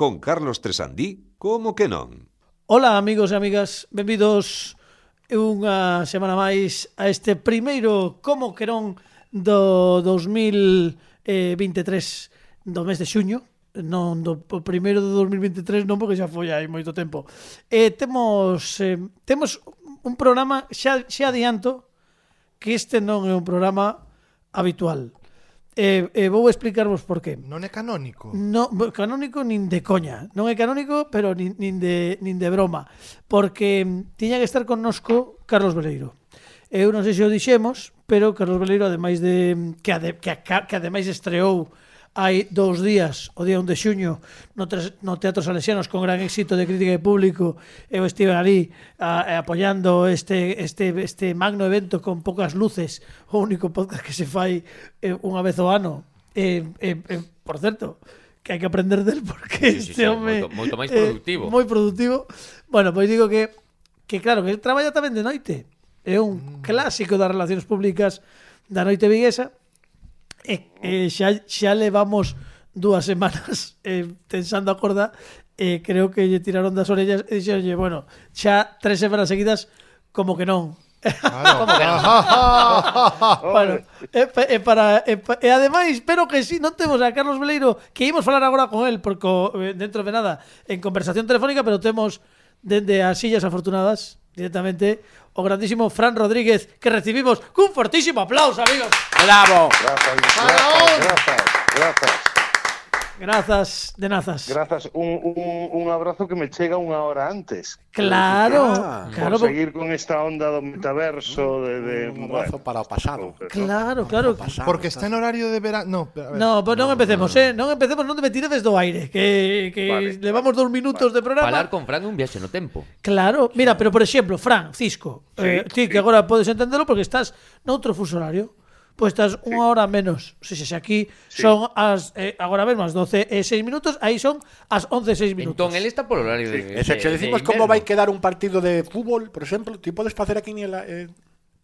con Carlos Tresandí, como que non? Ola amigos e amigas, benvidos unha semana máis a este primeiro como que non do 2023 do mes de xuño. Non do primeiro do 2023 non porque xa foi hai moito tempo. Eh, temos eh, temos un programa xa, xa adianto que este non é un programa habitual. E, e vou explicarvos por qué. Non é canónico. No, canónico nin de coña. Non é canónico, pero nin, nin, de, nin de broma. Porque mm, tiña que estar connosco Carlos Beleiro. Eu non sei se o dixemos, pero Carlos Beleiro, ademais de mm, que, ade, que, que ademais estreou hai dous días, o día 1 de xuño, no, tres, no Teatro Salesianos con gran éxito de crítica e público, eu estive ali a, a, apoyando este, este, este magno evento con poucas luces, o único podcast que se fai eh, unha vez ao ano. Eh, eh, eh, por certo, que hai que aprender del porque sí, sí, este sí, home... Moito, moito máis eh, productivo. Eh, moi productivo. Bueno, pois digo que, que claro, que el traballa tamén de noite. É un mm. clásico das relacións públicas da noite viguesa E, e xa, xa levamos dúas semanas eh, tensando a corda e eh, creo que lle tiraron das orellas e dixeronlle, bueno, xa tres semanas seguidas como que non. Claro. bueno, e, e para e, e ademais, pero que si sí, non temos a Carlos Beleiro que ímos falar agora con el porque eh, dentro de nada en conversación telefónica, pero temos dende as sillas afortunadas directamente o grandísimo Fran Rodríguez que recibimos cun fortísimo aplauso, amigos. Bravo. Grazas, grazas, Grazas, de nazas. Grazas, un, un, un abrazo que me chega unha hora antes. Claro, ah, claro. Por seguir con esta onda do metaverso mm, de, de un abrazo bueno, para o pasado. Claro, claro. Pasado, Porque está en horario de verano. No, a ver. no, pues non empecemos, eh. Non empecemos, non te me tires do aire, que que vale, levamos vale, dous minutos vale. de programa. Falar con Fran un viaxe no tempo. Claro, mira, pero por exemplo, Fran, Cisco, sí, eh, ti sí. que agora podes entendelo porque estás noutro fuso horario pois estás unha hora menos. Se xa aquí sí. son as eh, agora mesmo as 12 e eh, 6 minutos, aí son as 11 e 6 minutos. Entón, el está polo horario sí. de, de, se, se decimos de como vai quedar un partido de fútbol, por exemplo, ti podes facer a quiniela eh...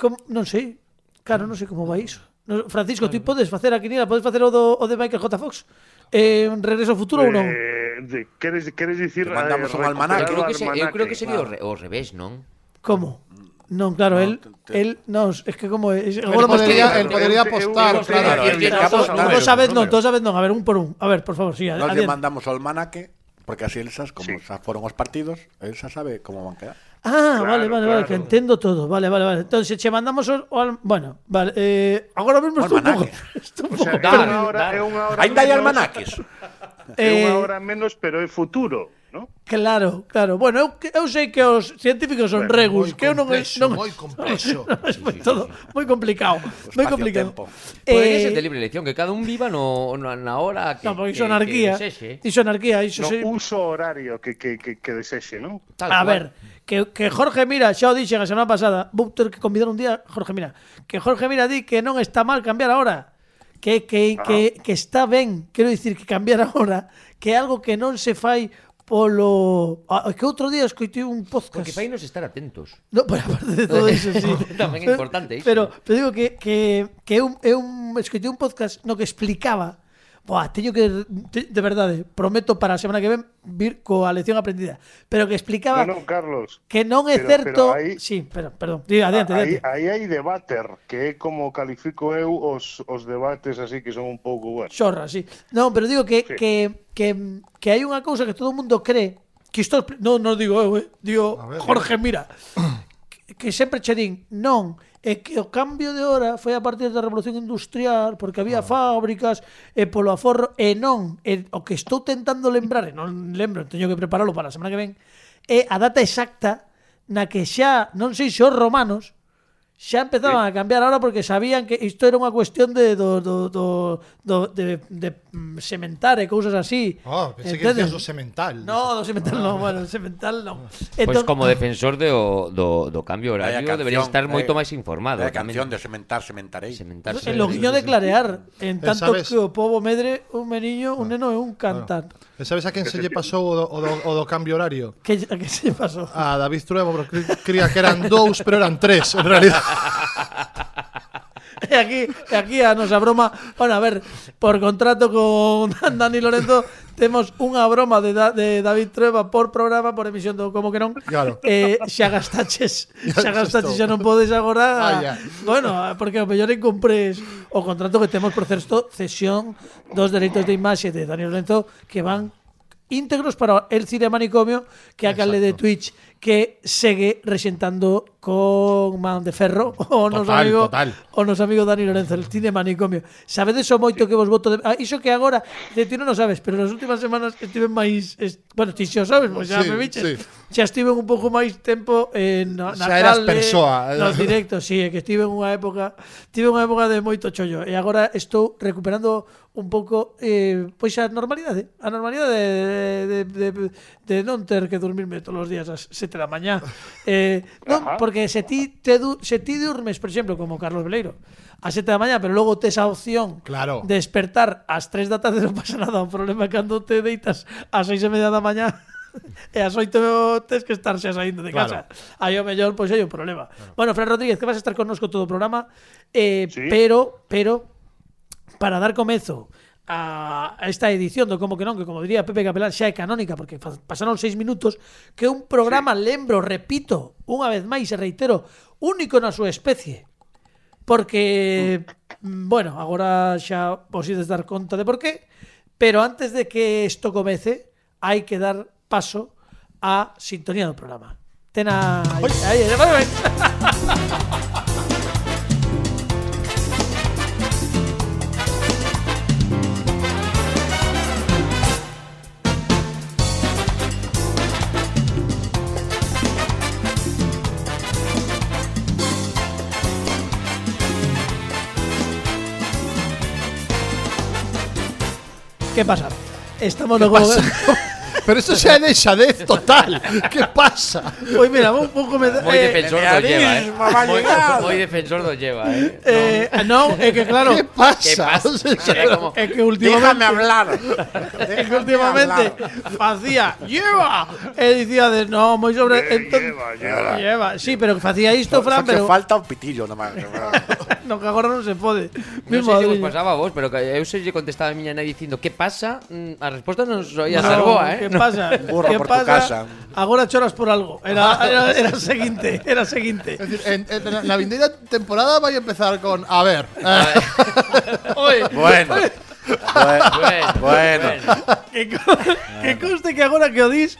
Como? non sei. Claro, non sei como vai iso. No, Francisco, ti podes facer a quiniela, podes facer o, do, o de Michael J. Fox? Eh, regreso ao futuro ou non? Eh, de, queres, queres dicir... Te mandamos eh, un almanac. Eu creo que, se, eu creo que sería claro. o, re, o revés, non? Como? Non, claro, no, él, te... el non, es que como es, el gol podería, el podería apostar, eu, claro. Todos sabes, non, todos sabes, non, a ver un por un. A ver, por favor, sí, Nos le mandamos al manaque porque así esas como sí. xa foron os partidos, Elsa sabe como van quedar. Ah, claro, vale, vale, claro. vale, que entendo todo. Vale, vale, vale. Entonces, che mandamos o, o bueno, vale, eh, agora mesmo estou un pouco. Estou un pouco. Ainda hai almanaques. É unha hora menos, pero é futuro. ¿no? Claro, claro. Bueno, eu, eu sei que os científicos son bueno, regus, que eu non complexo, non moi complexo. No, é moi todo moi complicado, moi complicado. Tempo. Pois eh, Podería ser de libre elección que cada un viva no, no na hora que No, porque iso anarquía. Iso anarquía, iso no, se... uso horario que que que, que desexe, non? A ver, que, que Jorge Mira, xa o dixen a semana pasada, vou ter que convidar un día Jorge Mira, que Jorge Mira di que non está mal cambiar a hora. Que, que, ah. que, que está ben, quero dicir que cambiar a hora, que é algo que non se fai polo... Ah, que outro día escoitei un podcast... Porque fai nos estar atentos. No, pero parte de todo iso, sí. Tamén é importante iso. Pero, pero digo que, que, que eu, eu escoitei un podcast no que explicaba Buah, teño que, te, de verdade, prometo para a semana que ven vir coa lección aprendida. Pero que explicaba no, no, Carlos, que non é pero, certo... Pero aí, sí, pero, perdón, diga, adiante, ah, adiante. Aí, aí hai debater, que é como califico eu os, os debates así que son un pouco... Bueno. Xorra, sí. Non, pero digo que, sí. que, que, que hai unha cousa que todo o mundo cree que isto... Non, non digo eu, eh, digo ver, Jorge, mira. Que, que sempre che din, non, é que o cambio de hora foi a partir da revolución industrial porque había ah. fábricas e polo aforro e non, e, o que estou tentando lembrar e non lembro, teño que preparalo para a semana que ven é a data exacta na que xa, non sei se os romanos xa empezaban sí. a cambiar ahora porque sabían que isto era unha cuestión de do, do, do, do de, de mm, sementar e cousas así. Ah, oh, pensei Entonces, que decías do semental. No, do semental ah, bueno, do semental non. Pois pues como defensor de, o, do, do cambio horario canción, debería estar moito eh, máis informado. A canción de sementar, sementarei. Sementar, sementarei. Lo guiño de clarear, en tanto que o povo medre un meniño, un ah. neno e un ah. cantar. Bueno. Sabes a quen se lle pasou o do, o do, o do cambio horario? Que, a que se lle pasou? A David Truebo, cría que eran dous, pero eran tres, en realidad. e aquí, e aquí a nosa broma, bueno, a ver, por contrato con Dani Lorenzo temos unha broma de, da, de David Trueba por programa, por emisión do Como que non. Claro. Eh, xa gastaches, xa gastaches, xa non podes agora. Vaya. Bueno, porque ao mellor incumpres o contrato que temos por certo cesión dos dereitos de imaxe de Dani Lorenzo que van íntegros para el cine manicomio que a le de Twitch que segue rexentando con Man de Ferro o nos total, amigo total. o nos amigo Dani Lorenzo el cine manicomio. Sabedes o moito que vos voto de... Ah, iso que agora de ti non o sabes, pero nas últimas semanas estive máis es... bueno, ti xa o sabes, pois xa sí, me viches. Sí. Xa estive un pouco máis tempo eh, en na, xa eras calde, persoa. Nos directos, si, sí, que estive en unha época, tive unha época de moito chollo e agora estou recuperando un pouco eh, pois a normalidade, a normalidade de, de, de, de, de non ter que dormirme todos os días ás 7 7 da mañá. Eh, non, Ajá. porque se ti te du, se ti durmes, por exemplo, como Carlos Beleiro, a 7 da mañá, pero logo tes a opción Claro. de despertar ás 3 da tarde non pasa nada, o problema é cando te deitas ás 6 e media da mañá e ás 8 tes que estar xa saindo de casa. Aí o mellor pois é o problema. Bueno, Fran Rodríguez, que vas a estar connosco todo o programa, eh, Sí. pero pero para dar comezo a esta edición do Como que non, que como diría Pepe Capelán xa é canónica porque pasaron seis minutos que un programa, sí. lembro, repito unha vez máis e reitero único na súa especie porque, mm. bueno, agora xa vos ides dar conta de por qué pero antes de que isto comece hai que dar paso a sintonía do programa Tena... a... aí, aí, ¿Qué pasa? Estamos ¿Qué luego... Pero eso ya deshadez total. ¿Qué pasa? Pues mira, un poco me. Muy eh, defensor lo lleva. Eh. Muy, muy, defensor lo lleva. Eh. eh no. no. es que claro. ¿Qué pasa? ¿Qué pasa? Es, que últimamente. Déjame hablar. Déjame es que últimamente hacía. ¡Lleva! Y decía de no, muy sobre. Entonces, lleva, lleva. Lleva. Sí, pero que hacía esto, no, Fran. Pero... falta un pitillo nomás. no, que agora non se pode. Mi non sei se vos pasaba a vos, pero eu se lle contestaba a miña nai dicindo que pasa, mm, a resposta non soía no, salvoa, eh? Pasa? Burro que por tu pasa? casa. Agora choras por algo. Era, era, era seguinte, era seguinte. Es decir, en, en la vindeira temporada vai a empezar con a ver. eh, Oi, Bueno. Bueno. Bueno, Bueno. que, co- que conste que agora que o dis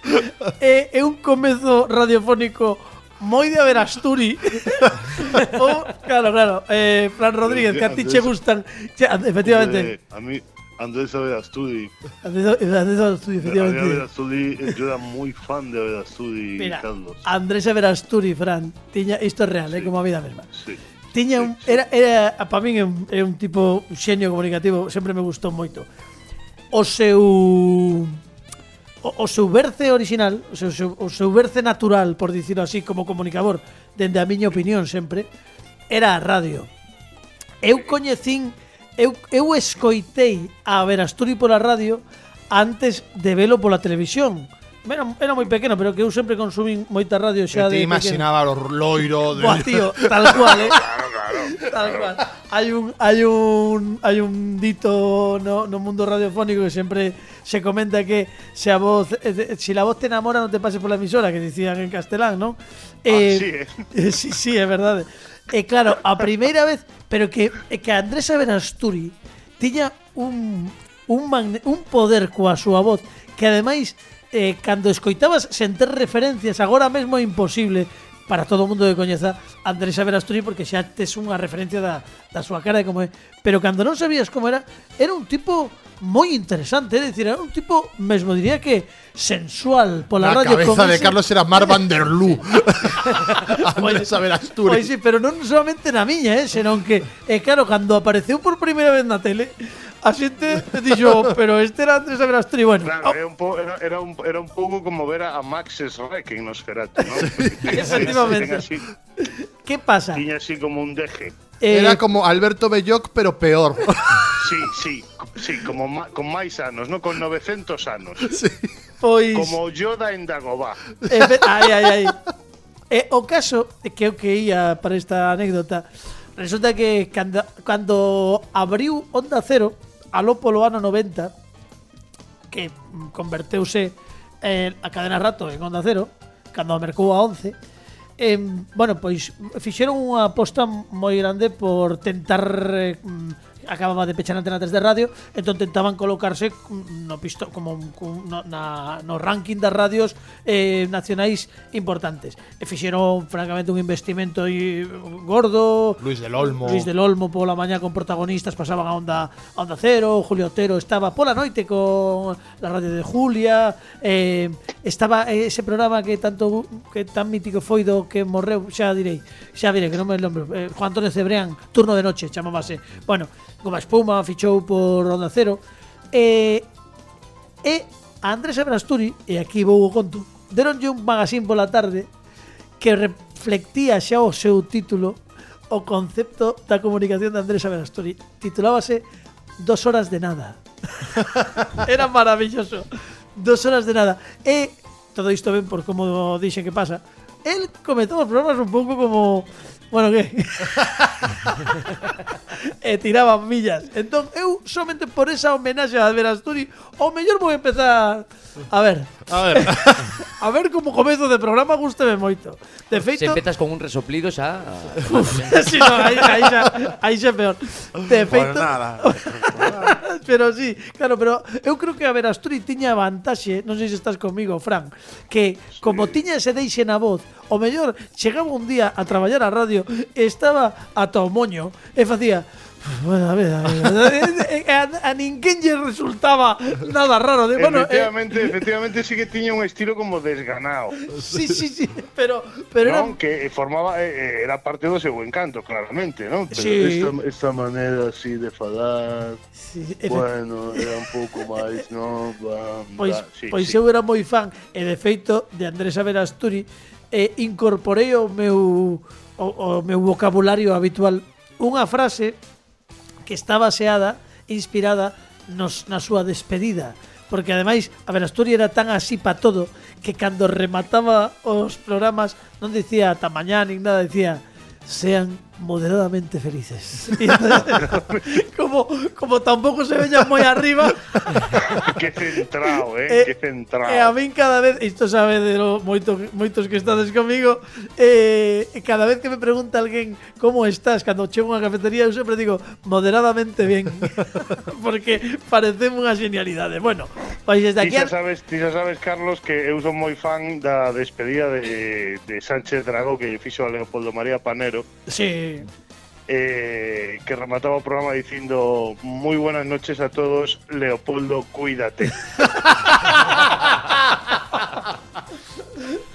é, é un comezo radiofónico moi de haber Asturi o, claro, claro eh, Fran Rodríguez, que a ti che gustan che, efectivamente Eh, a mí, Andrés Averasturi. Andrés, Andrés Averasturi, efectivamente. Andrés Averasturi, yo era muy fan de Averasturi, Mira, Carlos. Andrés Averasturi, Fran, tiña, isto é real, eh, sí, eh, como a vida mesma. Sí. Tiña un, era, era, para min é un, é un tipo, un xenio comunicativo, sempre me gustou moito. O seu o, o seu verce original, o seu, o seu verce natural, por dicirlo así, como comunicador, dende a miña opinión sempre, era a radio. Eu coñecín eu, eu escoitei a Verasturi pola radio antes de velo pola televisión. Era, era moi pequeno, pero que eu sempre consumín moita radio xa que de te pequeno. imaginaba los loiro de Buah, tío, tal cual, eh. Tal cual. Hai un hai un hai un dito no, no mundo radiofónico que sempre se comenta que se a voz eh, de- si la voz te enamora non te pases pola emisora, que dicían en castelán, ¿no? sí, eh. eh, sí, sí, é verdade. E claro, a primeira vez, pero que eh, que Andrés Averasturi tiña un un magne, un poder coa súa voz que ademais eh, cando escoitabas sen ter referencias agora mesmo é imposible para todo o mundo que coñeza Andrés Averasturi porque xa tes unha referencia da, da súa cara e como é. Pero cando non sabías como era, era un tipo moi interesante, é dicir, era un tipo, mesmo diría que sensual pola Na radio. A cabeza de ese... Carlos era Mar van der Loo. Andrés pois Xavier Asturi. Pois sí, pero non solamente na miña, eh, senón que, é eh, claro, cando apareceu por primeira vez na tele, a xente dixo, oh, pero este era Andrés Averasturi, bueno. Claro, oh. era, un po, era, era, un, era un pouco como ver a, a Maxes Rec en Nosferatu, ¿no? Efectivamente. Así, ¿Qué pasa? Tiña así como un deje. Eh, era como Alberto Belloc, pero peor. sí, sí, sí, como ma, con máis anos, ¿no? Con 900 anos. Sí. Pois... Como Yoda en Dagobah. Efe, ai, ai, ai. E o caso eh, que eu que ia para esta anécdota Resulta que cando, cando abriu Onda Cero aló polo ano 90 que converteuse eh, a cadena rato en Onda Cero cando a mercou a 11 eh, bueno, pois fixeron unha aposta moi grande por tentar eh, acababa de pechar Antena 3 de radio, entón tentaban colocarse no pisto, como no, na, no ranking das radios eh, nacionais importantes. E fixeron francamente un investimento y, gordo. Luis del Olmo. Luis del Olmo pola mañá con protagonistas pasaban a onda a onda cero, Julio Otero estaba pola noite con la radio de Julia, eh, estaba ese programa que tanto que tan mítico foi do que morreu, xa direi, xa direi que non me lembro, eh, Juan Antonio Cebrián, Turno de noche, chamábase. Bueno, Goma a espuma fichou por Onda Cero. E, e a Andrés Ebrasturi e aquí vou o conto deronlle un magazín pola tarde que reflectía xa o seu título o concepto da comunicación de Andrés Ebrasturi titulábase Dos horas de nada. Era maravilloso. Dos horas de nada. E todo isto ben por como dixen que pasa. El comezou os programas un pouco como Bueno, que? e eh, tiraban millas. Entón, eu somente por esa homenaxe a Albert Asturi, o mellor vou empezar a ver. A ver. a ver como comezo de programa gusteme moito. De feito, se empezas con un resoplido xa. Uf, si no, aí, aí xa, aí xa peor. De feito, nada. pero sí, claro, pero eu creo que a ver Asturi tiña vantaxe, non sei se estás comigo, Fran, que como tiña ese deixe na voz, o mellor chegaba un día a traballar a radio radio estaba ata o moño e facía Bueno, a ver, a, ver. a, a, a ninguén lle resultaba nada raro. De, bueno, eh. efectivamente, eh... efectivamente sí que tiña un estilo como desganado. Sí, sí, sí, pero pero non, era... que formaba eh, eh, era parte do seu encanto, claramente, non? Pero sí. esta, esta maneira así de falar, sí, bueno, era un pouco máis, non? Pois, sí, pois sí. eu era moi fan e de feito de Andrés Averasturi e incorporei o meu o, o meu vocabulario habitual unha frase que está baseada, inspirada nos, na súa despedida. Porque ademais a Verasturi era tan así pa todo que cando remataba os programas non dicía ata mañá nin nada, dicía sean moderadamente felices. como, como tampouco se veñan moi arriba. que centrado, eh, eh que centrado. E eh, a min cada vez, isto sabe de lo, moito, moitos que estades comigo, eh, cada vez que me pregunta alguén como estás, cando chego a unha cafetería, eu sempre digo moderadamente ben, porque parece unha genialidade. Bueno, pois desde aquí... Ti xa sabes, ti xa sabes, Carlos, que eu son moi fan da despedida de, de Sánchez Dragó que fixo a Leopoldo María Panero. Sí eh, que remataba o programa dicindo moi buenas noches a todos, Leopoldo, cuídate.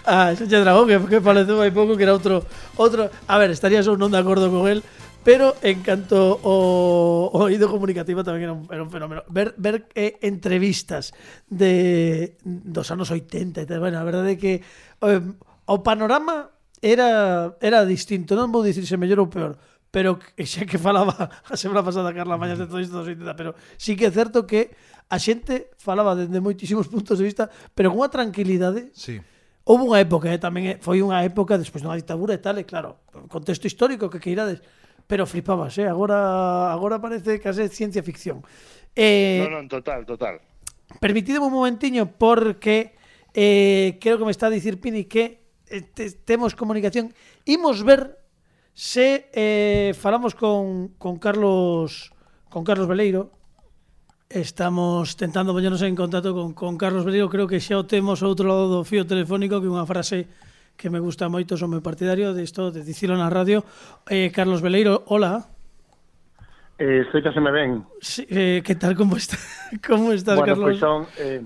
Ah, Sánchez Dragón, que, que pareceu hai pouco que era outro outro, a ver, estaría só non de acordo con él, pero en canto o, oído comunicativo tamén era un, fenómeno. Ver, ver eh, entrevistas de dos anos 80 e tal, bueno, a verdade é que eh, o panorama era, era distinto, non vou dicir se mellor ou peor, pero xa que falaba a semana pasada Carla Mañas de todo isto dos 80, pero sí que é certo que a xente falaba dende moitísimos puntos de vista, pero con unha tranquilidade. Sí. Houve unha época, eh, tamén eh, foi unha época despois dunha ditadura e tal, e claro, contexto histórico que queirades, pero flipabas, eh? agora agora parece case ciencia ficción. Eh, non, non, total, total. Permitideme un momentiño porque eh, creo que me está a dicir Pini que Eh, te, temos comunicación. Imos ver se eh, falamos con, con Carlos con Carlos Beleiro. Estamos tentando poñernos en contacto con, con Carlos Beleiro. Creo que xa o temos outro lado do fío telefónico que unha frase que me gusta moito, son meu partidario de isto, de dicilo na radio. Eh, Carlos Beleiro, hola. Eh, se me ven. Sí, eh, que tal, como está? como estás, bueno, Carlos? Bueno, pois son eh,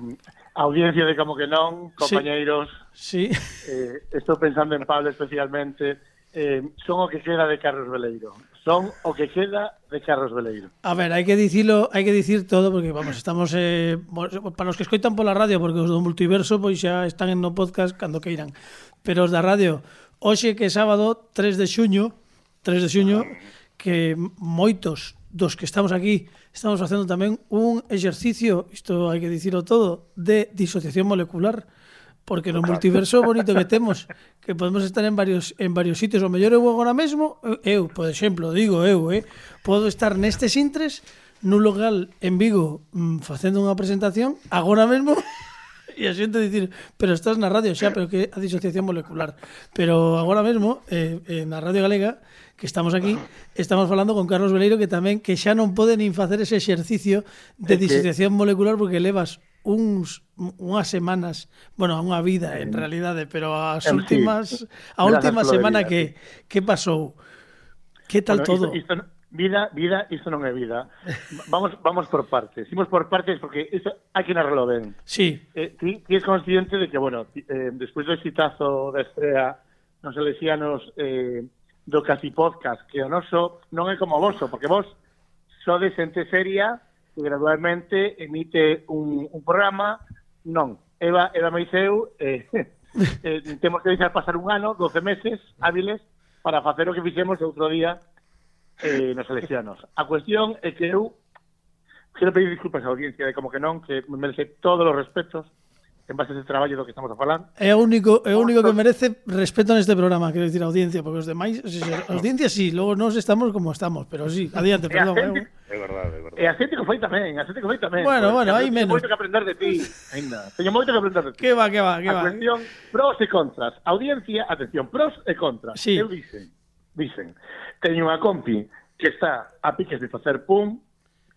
audiencia de como que non, compañeiros... Sí Sí. Eh, estou pensando en Pablo especialmente. Eh, son o que queda de Carlos Veleiro. Son o que queda de Carlos Veleiro. A ver, hai que dicilo, hai que dicir todo porque vamos, estamos eh, para os que escoitan pola radio porque os do multiverso pois xa están en no podcast cando queiran. Pero os da radio, hoxe que é sábado 3 de xuño, 3 de xuño que moitos dos que estamos aquí estamos facendo tamén un exercicio, isto hai que dicirlo todo, de disociación molecular porque no multiverso bonito que temos, que podemos estar en varios en varios sitios, o mellor eu agora mesmo, eu, por exemplo, digo eu, eh, podo estar nestes intres nun local en Vigo mm, facendo unha presentación agora mesmo e a xente dicir, pero estás na radio xa, pero que a disociación molecular. Pero agora mesmo, eh, eh, na Radio Galega, que estamos aquí, estamos falando con Carlos Veleiro, que tamén que xa non pode nin facer ese exercicio de disociación molecular porque levas uns unhas semanas, bueno, unha vida en realidade, pero as últimas a última semana vida, que que pasou? Que tal bueno, todo? Isto, isto, vida, vida, isto non é vida. Vamos vamos por partes. Imos por partes porque isto hai que narralo ben. Sí. Eh, ti, ti es consciente de que, bueno, eh, despois do exitazo da estrela nos alexianos eh, do Casi Podcast, que o noso non é como voso, porque vos sodes xente seria que gradualmente emite un, un programa, non. Eva, Eva Meiseu, eh, eh, temos que deixar pasar un ano, 12 meses hábiles, para facer o que fixemos outro día eh, nos Salesianos. A cuestión é que eu quero pedir disculpas á audiencia de como que non, que me merece todos os respetos, en base a ese traballo do que estamos a falar. É o único é o único que merece respeto neste programa, quero dicir a audiencia, porque os demais, o sea, a audiencia sí, logo nós estamos como estamos, pero sí, adiante, perdón. É, xente, eh, é verdade, é verdade. E a xente que foi tamén, a xente que foi tamén. Bueno, pues, bueno, hai menos. Teño moito que aprender de ti, ainda. Teño moito que aprender de ti. Que va, que va, que va. Atención, cuestión pros e contras. Audiencia, atención, pros e contras. Sí. Eu dicen, dicen, teño unha compi que está a piques de facer pum,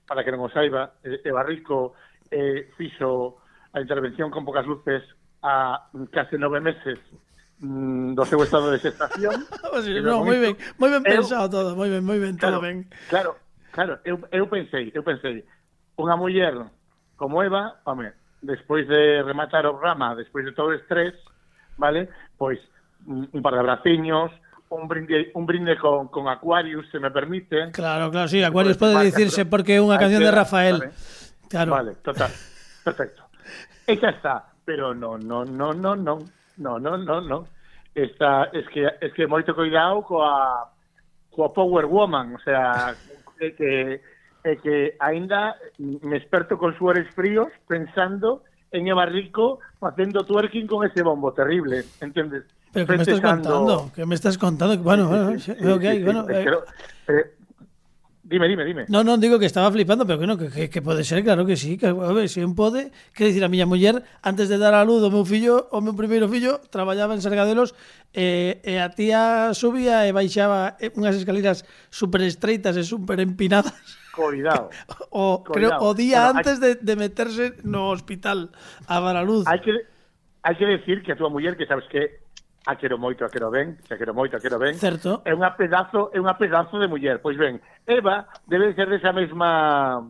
para que non o saiba, e, eh, e eh, Barrico eh, fixo a intervención con pocas luces a case nove meses mm, do seu estado de gestación. sí, no, moi ben, moi ben pensado eu, todo, moi ben, moi ben, claro, todo ben. Claro, claro, eu, eu pensei, eu pensei, unha muller como Eva, home, despois de rematar o programa, despois de todo o estrés, vale, pois mm, un par de abraciños, un brinde, un brinde con, con Aquarius, se me permite. Claro, claro, sí, Aquarius pode dicirse porque é unha canción de Rafael. Vale, claro. Vale, total, perfecto. E xa está, pero non, non, non, non, non, non, non, non, non. Esta, es que, es que moito cuidado coa, coa Power Woman, o sea, é que, é que aínda me esperto con suores fríos pensando en Eva Rico facendo twerking con ese bombo terrible, entendes? Pero que me estás contando, que me estás contando, bueno, bueno, sí, sí, sí, ok, bueno. Eh, pero, eh, Dime, dime, dime. No, non, digo que estaba flipando, pero que no, que, que pode ser, claro que sí, que a ver, se si un pode, que dicir a miña muller antes de dar a luz o meu fillo, o meu primeiro fillo traballaba en Sargadelos eh, e a tía subía e baixaba eh, unhas escaleras super estreitas e super empinadas. Coidado. O, Cuidado. creo, o día bueno, antes hay... de, de meterse no hospital a dar a luz. Hai que, hai que decir que a túa muller que sabes que a quero moito, a quero ben, se a quero moito, a quero ben. Certo. É unha pedazo, é unha pedazo de muller. Pois ben, Eva debe ser desa mesma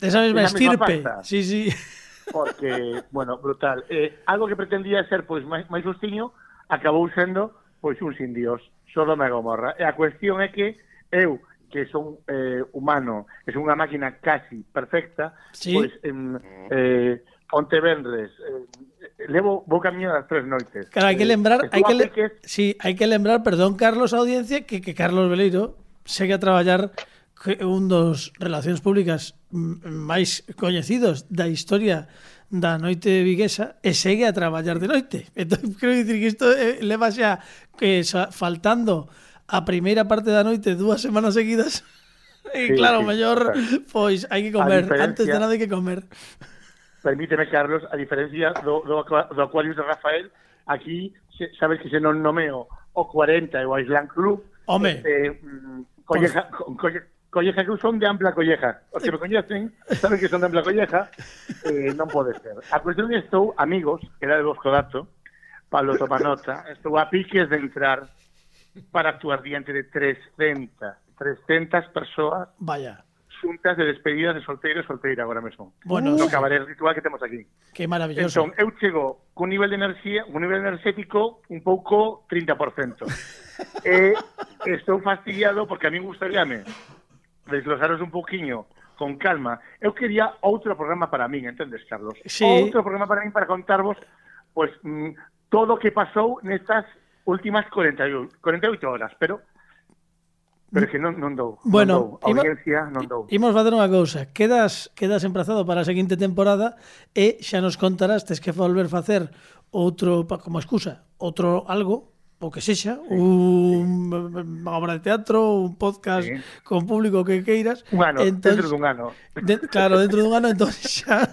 desa mesma desa estirpe. Mesma sí, sí. Porque, bueno, brutal. Eh, algo que pretendía ser pois máis, máis justiño acabou sendo pois un sin dios, Sodoma e Gomorra. E a cuestión é que eu que son eh, humano, que son unha máquina casi perfecta, sí. pois em, eh, onte Vendres, eh, levo vou camiño das tres noites. Claro, hai que eh, lembrar, eh, hai que, apliques... le... sí, hai que lembrar, perdón, Carlos, a audiencia, que, que Carlos Beleiro segue a traballar un dos relacións públicas máis coñecidos da historia da noite viguesa e segue a traballar de noite. Entón, creo dicir que isto eh, leva xa que xa, faltando a primeira parte da noite dúas semanas seguidas. E sí, claro, sí, mellor claro. pois hai que comer, antes de nada hai que comer. Permíteme, Carlos, a diferencia do, do, do Aquarius de Rafael, aquí se, sabes que se non nomeo o 40 e o Island Club. Home. Este, mm, colleja, co- colle- colleja que son de ampla colleja. Os que me coñecen saben que son de ampla colleja. Eh, non pode ser. A cuestión estou, amigos, que era de Bosco Dato, Pablo Tomanota, estou a piques de entrar para actuar diante de 300, 300 persoas Vaya. xuntas de despedidas de solteiro e solteira agora mesmo. Bueno, no cabaret ritual que temos aquí. Que maravilloso. Entón, eu chego cun nivel de enerxía, un nivel enerxético un pouco 30%. e estou fastidiado porque a min gustaríame desglosaros un pouquiño con calma. Eu quería outro programa para min, entendes, Carlos? Sí. Outro programa para min para contarvos pues, mm, todo o que pasou nestas últimas 48, 48 horas, pero Pero que non, non dou. Bueno, non dou. audiencia non dou. Imos facer unha cousa. Quedas, quedas emprazado para a seguinte temporada e xa nos contarás, tes que volver facer outro, como excusa, outro algo, o que sexa, sí, un, sí. unha obra de teatro, un podcast sí. con público que queiras. Un ano, entón, dentro dun ano. De, claro, dentro dun ano, entón xa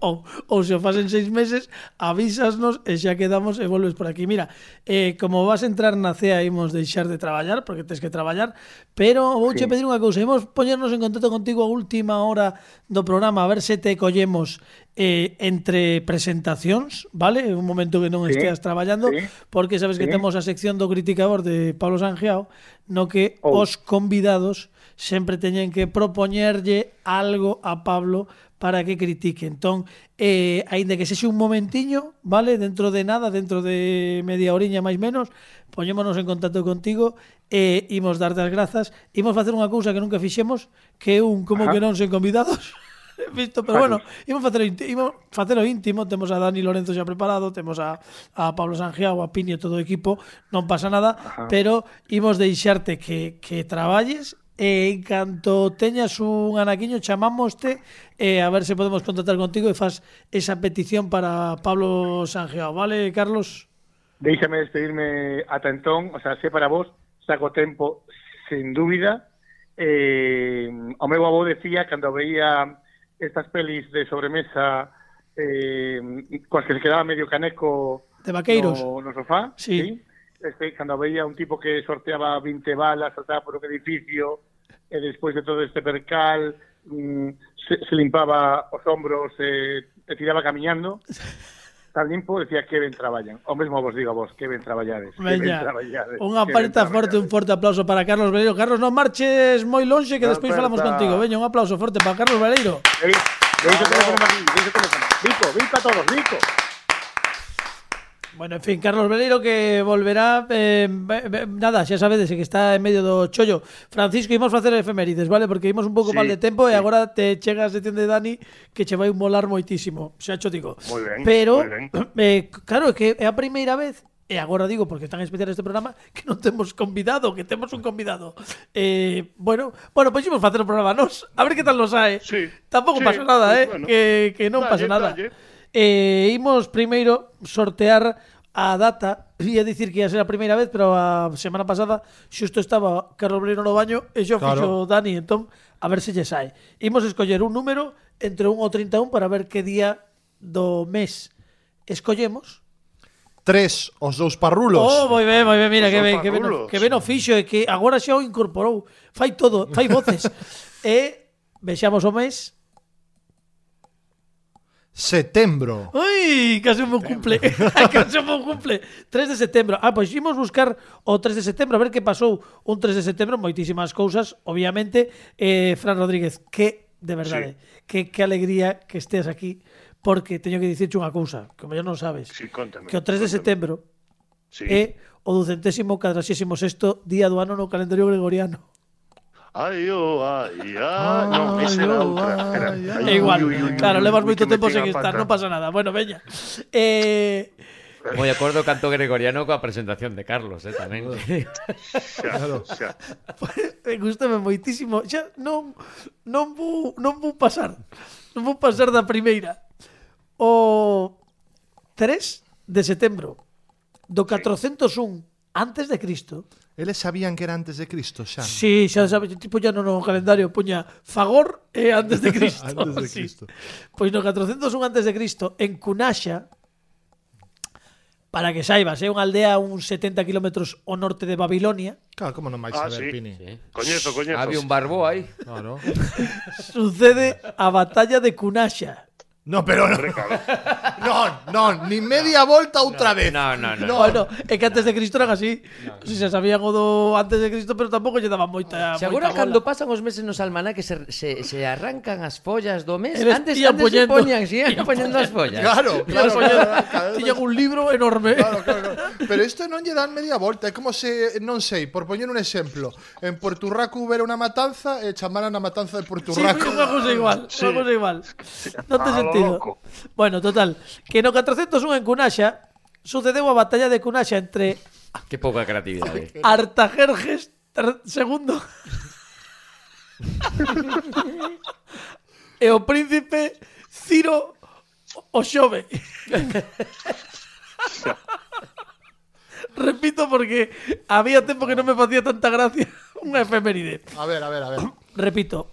ou, ou se o fasen seis meses avísasnos e xa quedamos e volves por aquí mira, eh, como vas a entrar na CEA imos deixar de traballar porque tens que traballar pero vouche sí. pedir unha cousa imos poñernos en contacto contigo a última hora do programa a ver se te collemos eh, entre presentacións vale, un momento que non sí. esteas traballando sí. porque sabes sí. que temos a sección do Criticador de Pablo Sangeao no que oh. os convidados sempre teñen que propoñerlle algo a Pablo para que critique. Entón, eh, aínda que sexe un momentiño, vale, dentro de nada, dentro de media horiña máis menos, poñémonos en contacto contigo e eh, imos darte as grazas. Imos facer unha cousa que nunca fixemos, que un como Ajá. que non sen convidados. visto, pero bueno, imos facer imos facelo íntimo, temos a Dani Lorenzo xa preparado, temos a, a Pablo Sangiao, a Pini e todo o equipo, non pasa nada, Ajá. pero imos deixarte que, que traballes e en canto teñas un anaquiño chamámoste e a ver se podemos contactar contigo e faz esa petición para Pablo Sangeao, vale, Carlos? Déixame despedirme ata entón, o sea, sé para vos, saco tempo sen dúbida. Eh, o meu avó decía cando veía estas pelis de sobremesa eh, coas que se quedaba medio caneco de vaqueiros no, no sofá, sí. sí este, cando veía un tipo que sorteaba 20 balas, saltaba por un edificio, eh, e despois de todo este percal, mm, se, se limpaba os hombros, eh, e tiraba camiñando, tan limpo, decía que ben traballan. O mesmo vos digo a vos, que ben traballades. Que ben traballades. Unha aperta forte, un forte aplauso para Carlos Valeiro. Carlos, non marches moi lonxe que despois falamos contigo. Veña, un aplauso forte para Carlos Valeiro. Deixo teléfono, Vico, Vico a todos, Vico. Bueno, en fin, Carlos Veleiro que volverá eh, nada, xa sabedes que está en medio do chollo. Francisco, imos facer efemérides, vale? Porque imos un pouco sí, mal de tempo sí. e agora te chega a sección de Dani que che vai molar moitísimo, xa cho digo. Muy ben, Pero, muy ben. Eh, claro, que é a primeira vez E agora digo, porque tan especial este programa, que non temos convidado, que temos un convidado. Eh, bueno, bueno, pois imos facer o programa nos, a ver que tal nos sae. Sí, Tampouco sí, pasa nada, pois eh, bueno, que, que non dalle, pasa nada. Dalle. E imos primeiro sortear a data, ia dicir que ia ser a primeira vez, pero a semana pasada xusto estaba Carlos Breiro no baño e xo claro. fixo Dani, entón a ver se lle sai. Imos escoller un número entre 1 ou 31 para ver que día do mes escollemos. Tres, os dous parrulos. Oh, moi ben, moi ben, mira, os que ben, que ben, que ben o fixo e que agora xa o incorporou. Fai todo, fai voces. e vexamos o mes Setembro. Ui, case o meu cumple. case o meu cumple. 3 de setembro. Ah, pois imos buscar o 3 de setembro, a ver que pasou un 3 de setembro, moitísimas cousas, obviamente. Eh, Fran Rodríguez, que, de verdade, sí. que, que alegría que estés aquí, porque teño que dicirche unha cousa, que o mellor non sabes. Sí, contame, que o 3 contame. de setembro sí. é o ducentésimo cadrasísimo sexto día do ano no calendario gregoriano. Ai, oh, ai, ai. Non, ese era outra. Era, ai, é igual, ui, ui, ui, claro, levas moito tempo sen estar, non pasa nada. Bueno, veña. Eh... Moi acordo canto gregoriano coa presentación de Carlos, eh, tamén. xa, claro. xa. Eh, gústame moitísimo. Xa non non vou non vou pasar. Non vou pasar da primeira. O 3 de setembro do 401 antes de Cristo Eles sabían que era antes de Cristo xa. Sí, xa ah. sabes, tipo ya no, no calendario poña Fagor e antes de Cristo. antes de Cristo. Sí. Pois no 401 antes de Cristo en Cunaxa para que saibas, é unha aldea a uns 70 km ao norte de Babilonia. Claro, como non vais ah, saber, sí. Pini? Sí. Coñezo, coñezo. Había un barbo aí. Claro. Sucede a batalla de Cunaxa No, pero no. non, non, ni media volta outra vez. No, no, no. No, no, é que antes de Cristo eran así. No, no. Si se sabían o do antes de Cristo, pero tampouco lle daban moita Se agora cando pasan os meses nos almanaques se, se, se arrancan as follas do mes, Eres antes antes poñendo, se poñían, si iban poñendo as follas. Claro, claro. Tiñan un libro enorme. Claro, claro, claro. Pero isto non lle dan media volta, é como se non sei, por poñer un exemplo, en Puerto Rico hubiera unha matanza e chamaran a matanza de Puerto Sí, unha cousa igual, sí. unha cousa igual. Non te ah, sentido partido. Loco. Bueno, total, que no 401 en Cunaxa sucedeu a batalla de Cunaxa entre ah, Que pouca creatividade. Eh. Artajerjes ter- segundo e o príncipe Ciro o Xove. Repito porque había tempo que non me facía tanta gracia unha efeméride. A ver, a ver, a ver. Repito,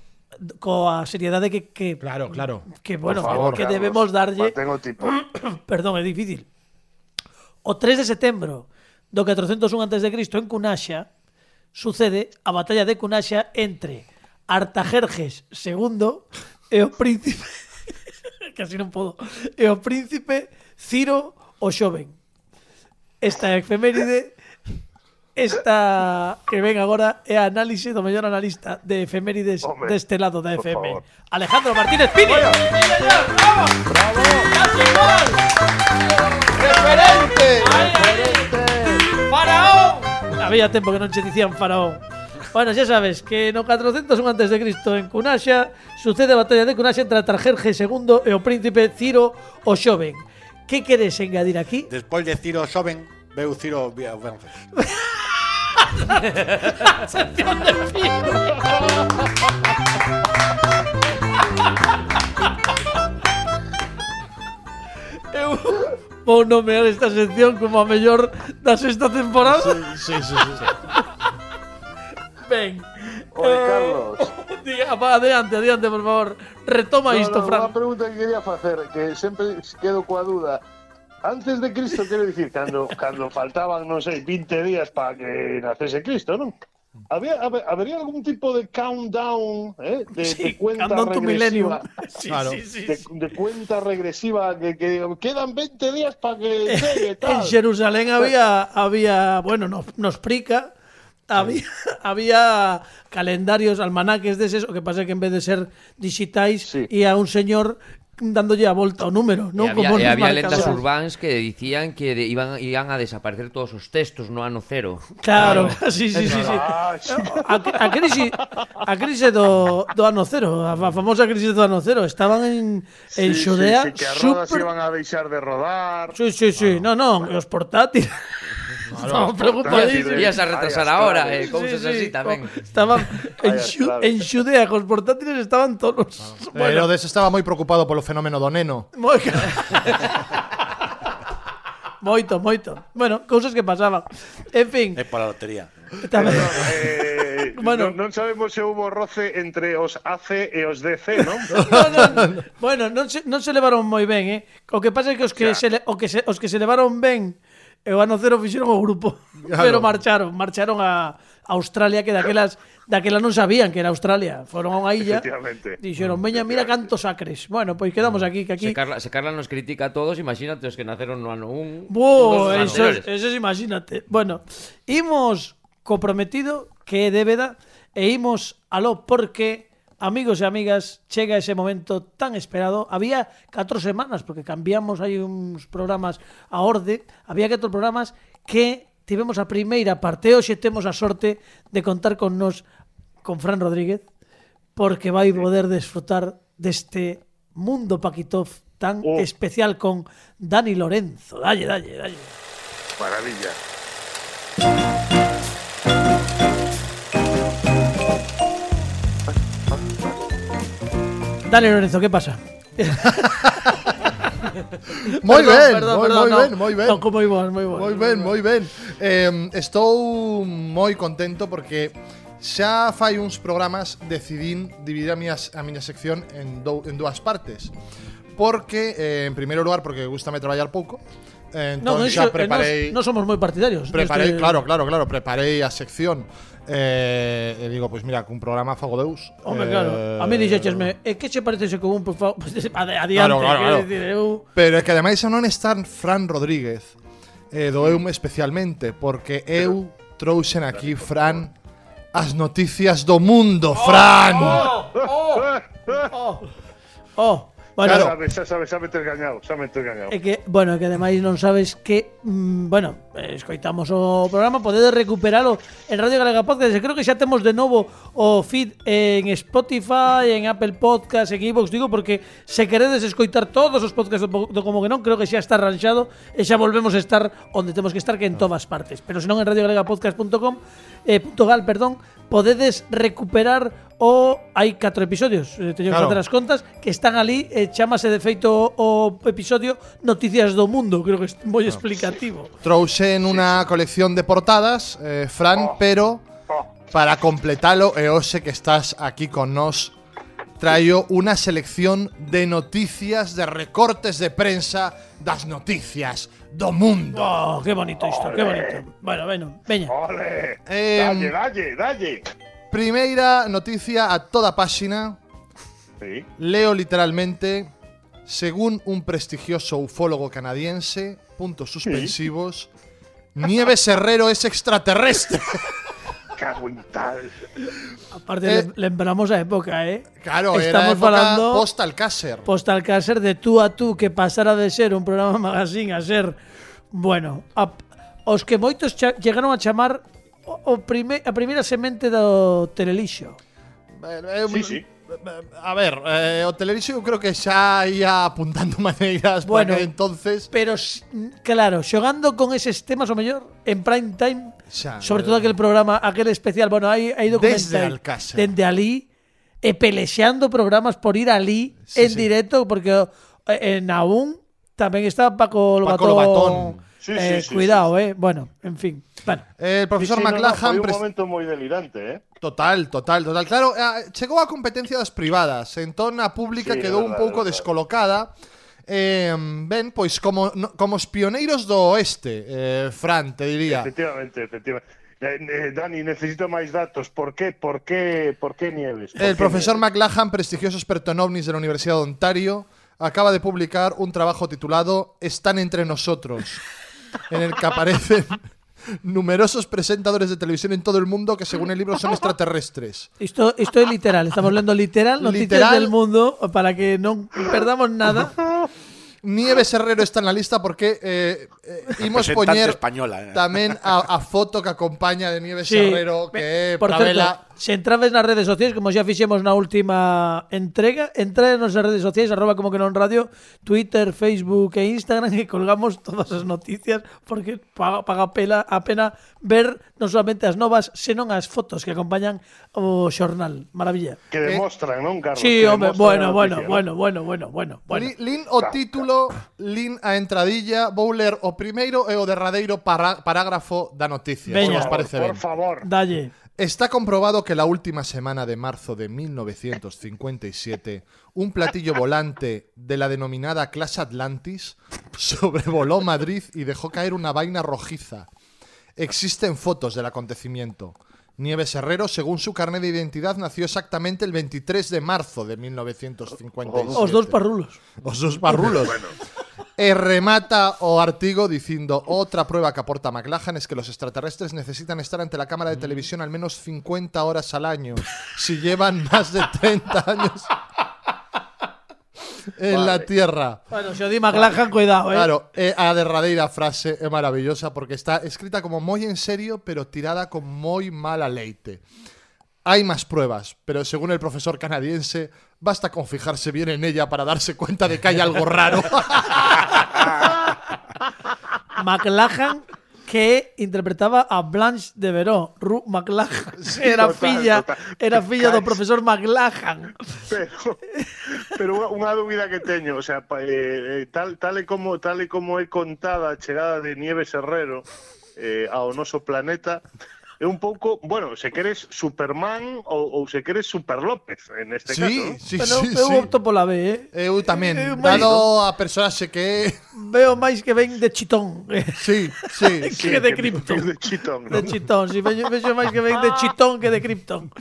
coa seriedade que, que Claro, claro. Que bueno, Por favor, que, que debemos darlle. Tengo tipo. Perdón, é difícil. O 3 de setembro do 401 antes de Cristo en Cunaxa sucede a batalla de Cunaxa entre Artajerjes II e o príncipe casi non podo e o príncipe Ciro o xoven esta efeméride Esta que ven agora é a análise do mellor analista de efemérides Hombre, deste lado da FM. Favor. Alejandro Martínez Pini. Bravo. Bravo. Referente. Referente. Faraón. Había tempo que non che dicían faraón. Bueno, xa sabes que no 401 antes de Cristo en Cunaxa sucede a batalla de Cunaxa entre Tarjerje II e o príncipe Ciro o Xoven. Que queres engadir aquí? Despois de Ciro o Xoven, veu Ciro o Vences. se Eu vou nomear esta sección como a mellor da sexta temporada. Sí, sí, sí. sí, sí. Ben. Oye, eh, Carlos. Diga, va, adiante, adiante, por favor. Retoma no, isto, no, Fran. Unha pregunta que quería facer, que sempre quedo coa duda. Antes de Cristo, quero dicir, cando, cando faltaban, non sei, 20 días para que nacese Cristo, non? Había, habería algún tipo de countdown, eh? de, de cuenta Countdown to Millennium. regresiva, Sí, Claro. sí, sí. de, de cuenta regresiva que, que quedan 20 días para que llegue En tal. Jerusalén había, había bueno, nos, nos prica, había, había calendarios, almanaques deses, o que pasa que en vez de ser digitais, Sí. ia un señor dándolle a volta o número, non? E había, Como e había lendas urbáns que dicían que de, iban iban a desaparecer todos os textos no ano cero. Claro, claro. sí, sí, sí, sí. A, a crise a crise do, do ano cero, a, famosa crise do ano cero, estaban en en sí, Xudea, sí, sí, que as rodas super... iban a deixar de rodar. Sí, sí, sí, no, no, bueno. os portátiles. Estaba preocupadísimo. Ias a retrasar ahora, eh, cousas sí, sí. así tamén. Estaba en, xu, en Xudea, cos portátiles estaban todos. Claro. Bueno. Herodes estaba moi preocupado polo fenómeno do neno. Moi... moito, moito. Bueno, cousas que pasaban. En fin. É para a lotería. Tamén. Eh, bueno, non, non sabemos se houve roce entre os AC e os DC, non? no, no. Bueno, non se, non se levaron moi ben, eh? O que pasa é que os que, ya. se, le, o que se, os que se levaron ben E o ano cero fixeron o grupo. Claro. Pero marcharon, marcharon a Australia que daquelas daquela non sabían que era Australia. Foron a unha illa. Dixeron, "Veña, mira cantos acres." Bueno, pois quedamos mm. aquí que aquí Se Carla, se Carla nos critica a todos, imagínate os que naceron no ano 1. Bo, eso es, imagínate. Bueno, imos co prometido que é débeda e imos aló porque Amigos e amigas, chega ese momento tan esperado. Había 4 semanas, porque cambiamos aí uns programas a orde, había 4 programas que tivemos a primeira parte. Hoxe temos a sorte de contar con nos con Fran Rodríguez, porque vai poder desfrutar deste mundo Paquitov tan oh. especial con Dani Lorenzo. Dalle, dalle, dalle. Maravilla. Dale, Lorenzo, ¿qué pasa? moi perdón, ben, perdón, moi, perdón, moi, no, ben, moi ben. Toco moi bon, moi bon. Moi ben, moi ben. Eh, estou moi contento porque xa fai uns programas decidín dividir a miña, a miña sección en, dou, en dúas partes. Porque, eh, en primeiro lugar, porque gustame traballar pouco. Entón no, xa preparei... Non no somos moi partidarios. Preparei, este... claro, claro, claro, preparei a sección Eh, e digo, pois pues mira, cun programa fago deus. Home, eh, claro. A mí eh, dixéchesme, e que che parece ese un pues, adiante? Claro, claro, claro. Decir, eu... Pero é que ademais non está Fran Rodríguez eh, doeume especialmente, porque eu trouxen aquí, Fran, as noticias do mundo, oh, Fran. Oh, oh, oh, oh. oh. Bueno, claro, xa sabes, xa meter gañado, xa meter gañado. É que, bueno, que ademais non sabes que, mm, bueno, escoitamos o programa, podedes recuperalo en Radio Galega Podcast, e creo que xa temos de novo o feed en Spotify, en Apple Podcast, en iVoox, digo, porque se queredes escoitar todos os podcasts do, do Como que non, creo que xa está arranxado e xa volvemos a estar onde temos que estar, que en todas partes. Pero senón en radiogalegapodcast.com, eh, .gal, perdón, podedes recuperar o hai catro episodios, eh, teño claro. que facer as contas, que están ali, e chamase de feito o, o episodio Noticias do Mundo, creo que é moi ah. explicativo. Trouxe en unha colección de portadas, eh, Fran, oh. pero oh. para completalo e hoxe que estás aquí con nós traio unha selección de noticias, de recortes de prensa das noticias do mundo. Oh, que bonito isto, Olé. que bonito. Bueno, bueno, veña. Ole. Eh, dalle, dalle, dalle. Primeira noticia a toda páxina, Sí. leo literalmente, según un prestigioso ufólogo canadiense, puntos suspensivos, Nieves Herrero es extraterrestre. Cago en tal. Aparte, Eh, lem- lembramos a época, eh? Claro, era Estamos época falando post-Alcácer. Postalcácer de tú a tú que pasara de ser un programa magazine a ser, bueno, a, os que moitos cha, chegaron a chamar o, o prime, a primeira semente do Telelixo. Eh, eh, Sí, sí. A ver, eh, o Televixo eu creo que xa ia apuntando maneiras Bueno. para que entonces Pero, claro, xogando con eses temas o mellor en prime time, Xa, sobre eh, todo aquel programa, aquel especial, bueno, hai, hai documental Desde Alcácer. dende ali e pelexeando programas por ir ali Sí, en sí. directo porque eh, en aún tamén está Paco Lobatón. Paco Lobatón. Sí, eh, sí, sí, cuidado, eh. Bueno, en fin. Bueno, el profesor Sí, sí, no, no, McLachlan un momento moi delirante, eh? Total, total, total. Claro, eh, chegou a competencia das privadas, entón a pública Sí, quedou é un pouco verdade. descolocada. Eh, ben, pois como no, como os pioneiros do oeste, eh, Fran, te diría. Efectivamente, efectivamente. Eh, eh, Dani, necesito máis datos. Por qué, por qué, por qué Nieves? ¿Por El qué profesor Nieves? McLachlan, prestigioso experto en ovnis de la Universidad de Ontario, acaba de publicar un trabajo titulado Están entre nosotros, en el que aparecen numerosos presentadores de televisión en todo el mundo que según el libro son extraterrestres. isto é literal. Estamos lendo literal noticias Literal. del mundo para que non perdamos nada. Nieves Herrero está en la lista porque eh, eh, imos poñer española, eh. tamén a, a foto que acompaña de Nieves Sí. Herrero que é Se entrades nas redes sociais, como xa fixemos na última entrega, entrades nas redes sociais, arroba como que non radio, Twitter, Facebook e Instagram, e colgamos todas as noticias, porque paga, paga pela, a pena ver non solamente as novas, senón as fotos que acompañan o xornal. Maravilla. Que demostran, eh, non, Carlos? Sí, hombre, bueno, bueno, bueno, bueno, bueno, bueno, bueno. Lin o título, lin a entradilla, vou ler o primeiro e o derradeiro para, parágrafo da noticia. Veña, Os parece por, ben. Por favor. Dalle. Está comprobado que la última semana de marzo de 1957, un platillo volante de la denominada clase Atlantis sobrevoló Madrid y dejó caer una vaina rojiza. Existen fotos del acontecimiento. Nieves Herrero, según su carnet de identidad, nació exactamente el 23 de marzo de 1957. Os dous parrulos. Os dos barrulos. E remata o artigo diciendo otra prueba que aporta McLachlan es que los extraterrestres necesitan estar ante la cámara de televisión al menos 50 horas al año si llevan más de 30 años en la Tierra. Bueno, se o di McLachlan, cuidado, eh. Claro, e a derradeira frase é maravillosa porque está escrita como moi en serio pero tirada con moi mala leite. Hay más pruebas, pero según el profesor canadiense, basta con fijarse bien en ella para darse cuenta de que hay algo raro. McLachlan que interpretaba a Blanche de Veró, Ru McLachlan. era total, filla, total. era filla do profesor McLachlan. Pero, pero unha, dúbida que teño, o sea, eh, eh, tal, tal, e como, tal e como é contada a chegada de Nieves Herrero eh, ao noso planeta, é un pouco, bueno, se queres Superman ou, ou se queres Super López en este sí, caso. Sí, Pero sí, eu sí. opto pola B, eh. eh eu tamén, eh, eu dado a personaxe que Veo máis que ven de Chitón. Sí, sí, sí que de Krypton. De Chitón, ¿no? De Chitón, si sí, vexo, vexo máis que ven de ah. Chitón que de Krypton.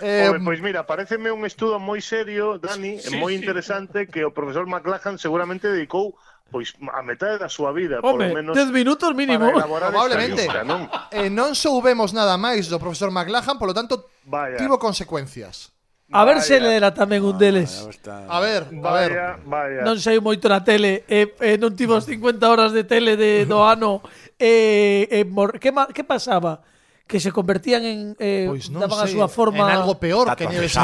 Eh, Obe, pois mira, pareceme un estudo moi serio, Dani, sí, moi interesante sí. que o profesor McLachlan seguramente dedicou pois a metade da súa vida, Home, polo menos 10 minutos mínimo. Probablemente. Esta non? Eh, non soubemos nada máis do profesor McLahan, polo tanto, Vaya. tivo consecuencias. A ver vaya. se lera tamén un deles. Ah, a ver, a ver. Vaya, vaya. Non sei moito na tele, eh, eh, non tivo 50 horas de tele de do ano. Eh, eh, mor, que, que pasaba? Que se convertían en eh, pois non daban sei, a súa forma en algo peor que nieves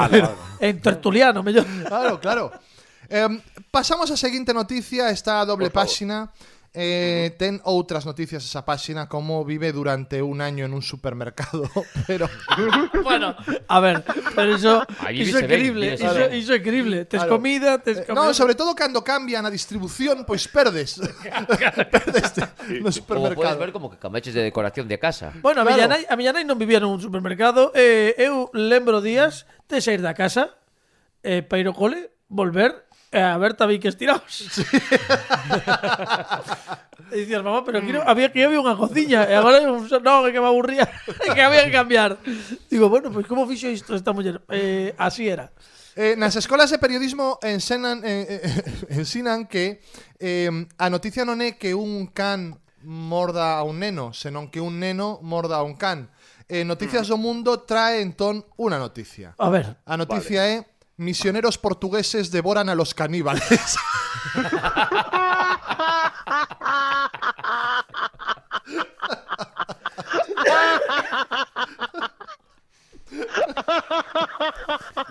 En tertuliano, mellor. Claro, claro. Eh, pasamos a seguinte noticia, está a doble páxina. Eh, ten outras noticias esa páxina como vive durante un año en un supermercado, pero bueno, a ver, pero iso iso é creíble, iso, iso é creíble. Tes claro. comida, tes eh, comida. No, sobre todo cando cambian a distribución, pois perdes. perdes no supermercado. Como podes ver como que cambiaches de decoración de casa. Bueno, a claro. miña nai, a miña nai non vivía nun supermercado, eh, eu lembro días de sair da casa, eh, para ir ao cole, volver E a Berta vi que estiraos. Sí. e dicías, mamá, pero aquí no, había que había unha cociña e agora no, non, é que me aburría, que había que cambiar. Digo, bueno, pois pues, como fixo isto esta muller? Eh, así era. Eh, nas escolas de periodismo ensenan, eh, eh, ensinan que eh, a noticia non é que un can morda a un neno, senón que un neno morda a un can. Eh, Noticias mm. do Mundo trae entón unha noticia. A ver. A noticia vale. é Misioneros portugueses devoran a los caníbales.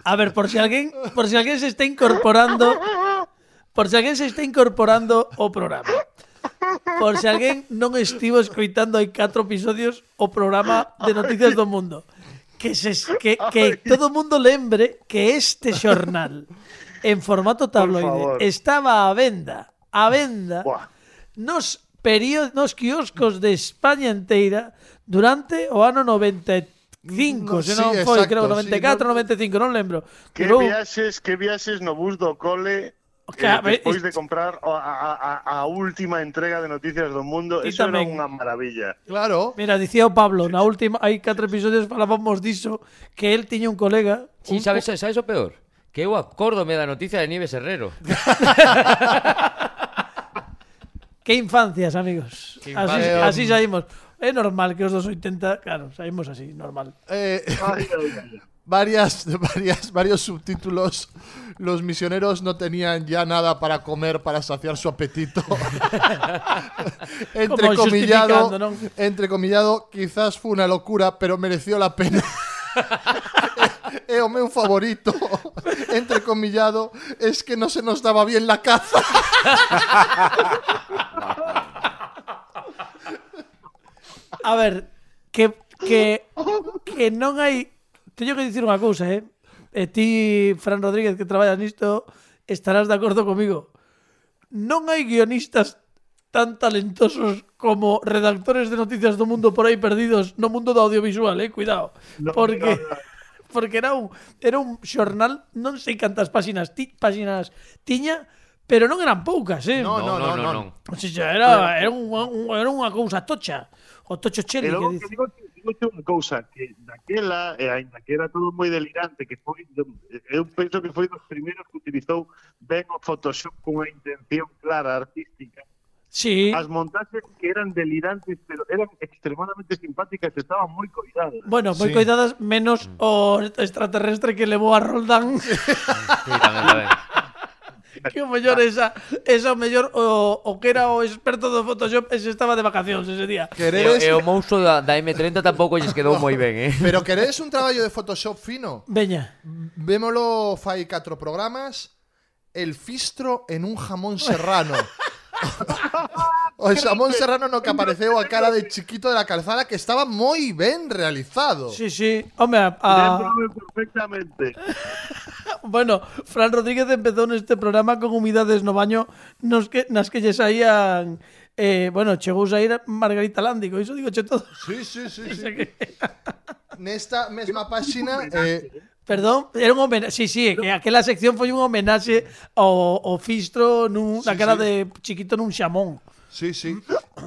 A ver, por si alguén, por si alguén se está incorporando, por si alguén se está incorporando o programa. Por si alguén non estivo escoitando hai catro episodios o programa de Noticias do Mundo. que, se, que, que todo o mundo lembre que este xornal en formato tabloide estaba a venda, a venda Buah. nos periód nos quioscos de España enteira durante o ano 93 95, no, se non sí, foi, exacto, creo, 94, sí, no, 95, non lembro. Que Durou... viaxes, que viaxes no bus do cole Claro, eh, despois de comprar a, a, a última entrega de Noticias do Mundo, eso tamén, era unha maravilla. Claro. Mira, dicía o Pablo, na última, hai catro episodios falábamos diso que el tiña un colega. Sí, un... sabes, sabes o peor? Que eu acórdome da noticia de Nieves Herrero. que infancias, amigos. Que así, así saímos. É normal que os dos 80, claro, saímos así, normal. Eh... Ay, ay, ay. Varias, varias, varios subtítulos. Los misioneros no tenían ya nada para comer para saciar su apetito. entrecomillado, non? entrecomillado, quizás fue una locura, pero mereció la pena. É o meu favorito, entrecomillado, es que no se nos daba bien la caza. A ver, que, que, que non hai... Teño que dicir unha cousa, eh? E ti, Fran Rodríguez, que traballas nisto, estarás de acordo comigo. Non hai guionistas tan talentosos como redactores de noticias do mundo por aí perdidos no mundo do audiovisual, eh? Cuidado. No, porque... No, no. Porque era un, era un xornal, non sei cantas páxinas, ti, páxinas tiña, pero non eran poucas, eh? Non, non, non. non, non. O sea, era, era, unha, era unha cousa tocha. O tocho cheli, que dice. Que digo que digo unha cousa que daquela, e ainda que era todo moi delirante, que foi, eu penso que foi dos primeiros que utilizou ben o Photoshop con unha intención clara artística, Sí. As montaxes que eran delirantes, pero eran extremadamente simpáticas, estaban moi coidadas. Bueno, moi sí. coidadas menos o extraterrestre que levou a Roldán. Sí, tamén, que o mellor esa, esa o mellor o, o que era o experto do Photoshop ese estaba de vacacións ese día. Queredes... E, o monstruo da, da M30 tampouco lles quedou moi ben, eh? Pero queredes un traballo de Photoshop fino? Veña. Vémolo fai catro programas, el fistro en un jamón serrano. O xamón serrano no que apareceu a cara de chiquito de la calzada que estaba moi ben realizado. Sí, sí. Home, a... Lembro perfectamente. Bueno, Fran Rodríguez empezou neste programa con humidades no baño nos que, nas que lle saían... Eh, bueno, chegou a ir Margarita Lándico, iso digo che todo. Sí, sí, sí. sí. Que... Nesta mesma páxina... Eh, eh... Perdón, era un homenaxe, sí, sí, que aquela sección foi un homenaxe ao, ao Fistro nun, sí, na cara sí. de chiquito nun xamón. Sí, sí.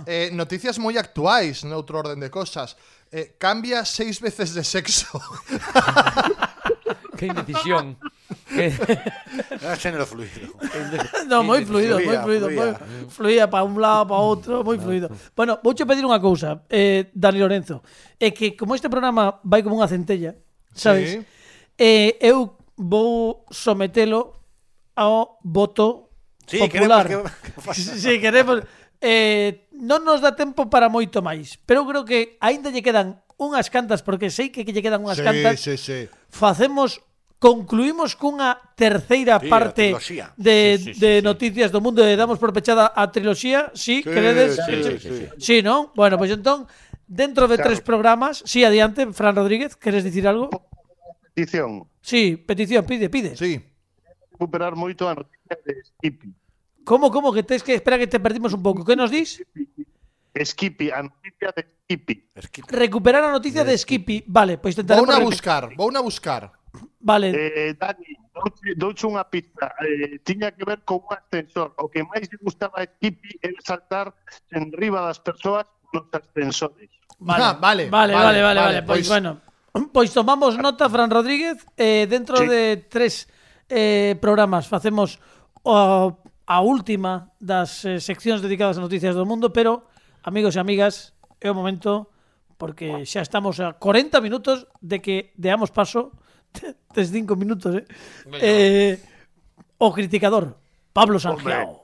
Eh, noticias moi actuais, noutro orden de cosas. Eh, cambia seis veces de sexo. que indecisión. Eh. Era género fluido. no, moi fluido, moi fluido. Fluía, moi, fluía para un lado, para outro, moi fluido. Bueno, vouche pedir unha cousa, eh, Dani Lorenzo. É que como este programa vai como unha centella, sabes? Sí. Eh, eu vou sometelo ao voto sí, popular. Queremos que... sí, sí, queremos... Eh, non nos dá tempo para moito máis, pero eu creo que aínda lle quedan unhas cantas, porque sei que lle quedan unhas sí, cantas. Sí, sí. Facemos concluímos cunha terceira sí, parte de, sí, sí, de sí, noticias sí. do mundo e damos por pechada a triloxía, sí, sí queredes? Sí, sí, sí. sí, non? Bueno, pois pues entón, dentro de claro. tres programas, sí, adiante, Fran Rodríguez, queres dicir algo? Petición. Sí, petición, pide, pide. Sí. Recuperar moito a noticia de Skippy. Como, como, que tens que espera que te perdimos un pouco. Que nos dis? Skippy, a noticia de Skippy. Recuperar a noticia de, de Skippy. Vale, pois pues, tentaremos... Vou a buscar, vou a buscar. Vale. Eh, Dani, douche, douche unha pista. Eh, tiña que ver con un ascensor. O que máis lle gustaba a Skippy era saltar en riba das persoas nos ascensores. Vale, ah, vale, vale, vale, vale, vale, vale. Pois, pois bueno, pois tomamos nota, Fran Rodríguez, eh, dentro sí. de tres eh, programas facemos o, a última das eh, seccións dedicadas a noticias do mundo, pero, amigos e amigas, é o momento porque xa estamos a 40 minutos de que deamos paso a Tes cinco minutos, eh? Venga. eh o criticador, Pablo Sangiao.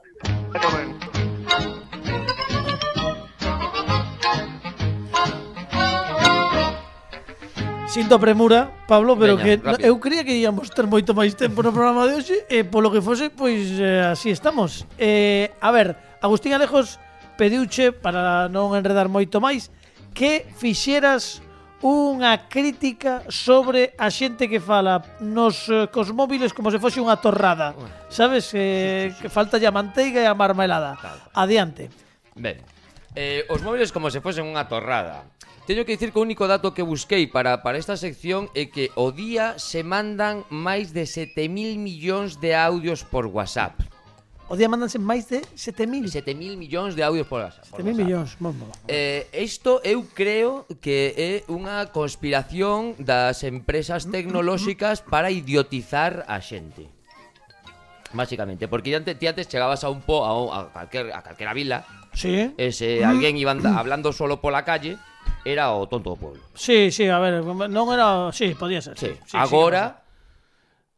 Sinto a premura, Pablo, pero Veña, que rápido. eu creía que íamos ter moito máis tempo no programa de hoxe e polo que fose, pois eh, así estamos. Eh, a ver, Agustín Alejos pediuche para non enredar moito máis que fixeras unha crítica sobre a xente que fala nos eh, cos móviles como se fose unha torrada. Sabes eh, que falta a manteiga e a marmelada. Adiante. Ben. Eh, os móviles como se fosen unha torrada. Teño que dicir que o único dato que busquei para, para esta sección é que o día se mandan máis de 7.000 millóns de audios por WhatsApp. O día mandanse máis de 7.000. 7.000 millóns de audios por WhatsApp. 7.000 millóns, moi. Eh, isto eu creo que é unha conspiración das empresas tecnolóxicas para idiotizar a xente. Básicamente, porque antes, ti antes chegabas a un po a, un, a calquer a calquera vila, sí. e se alguén iba hablando solo pola calle, era o tonto do pueblo. Sí, sí, a ver, non era, sí, podía ser. Sí, sí, sí agora sí,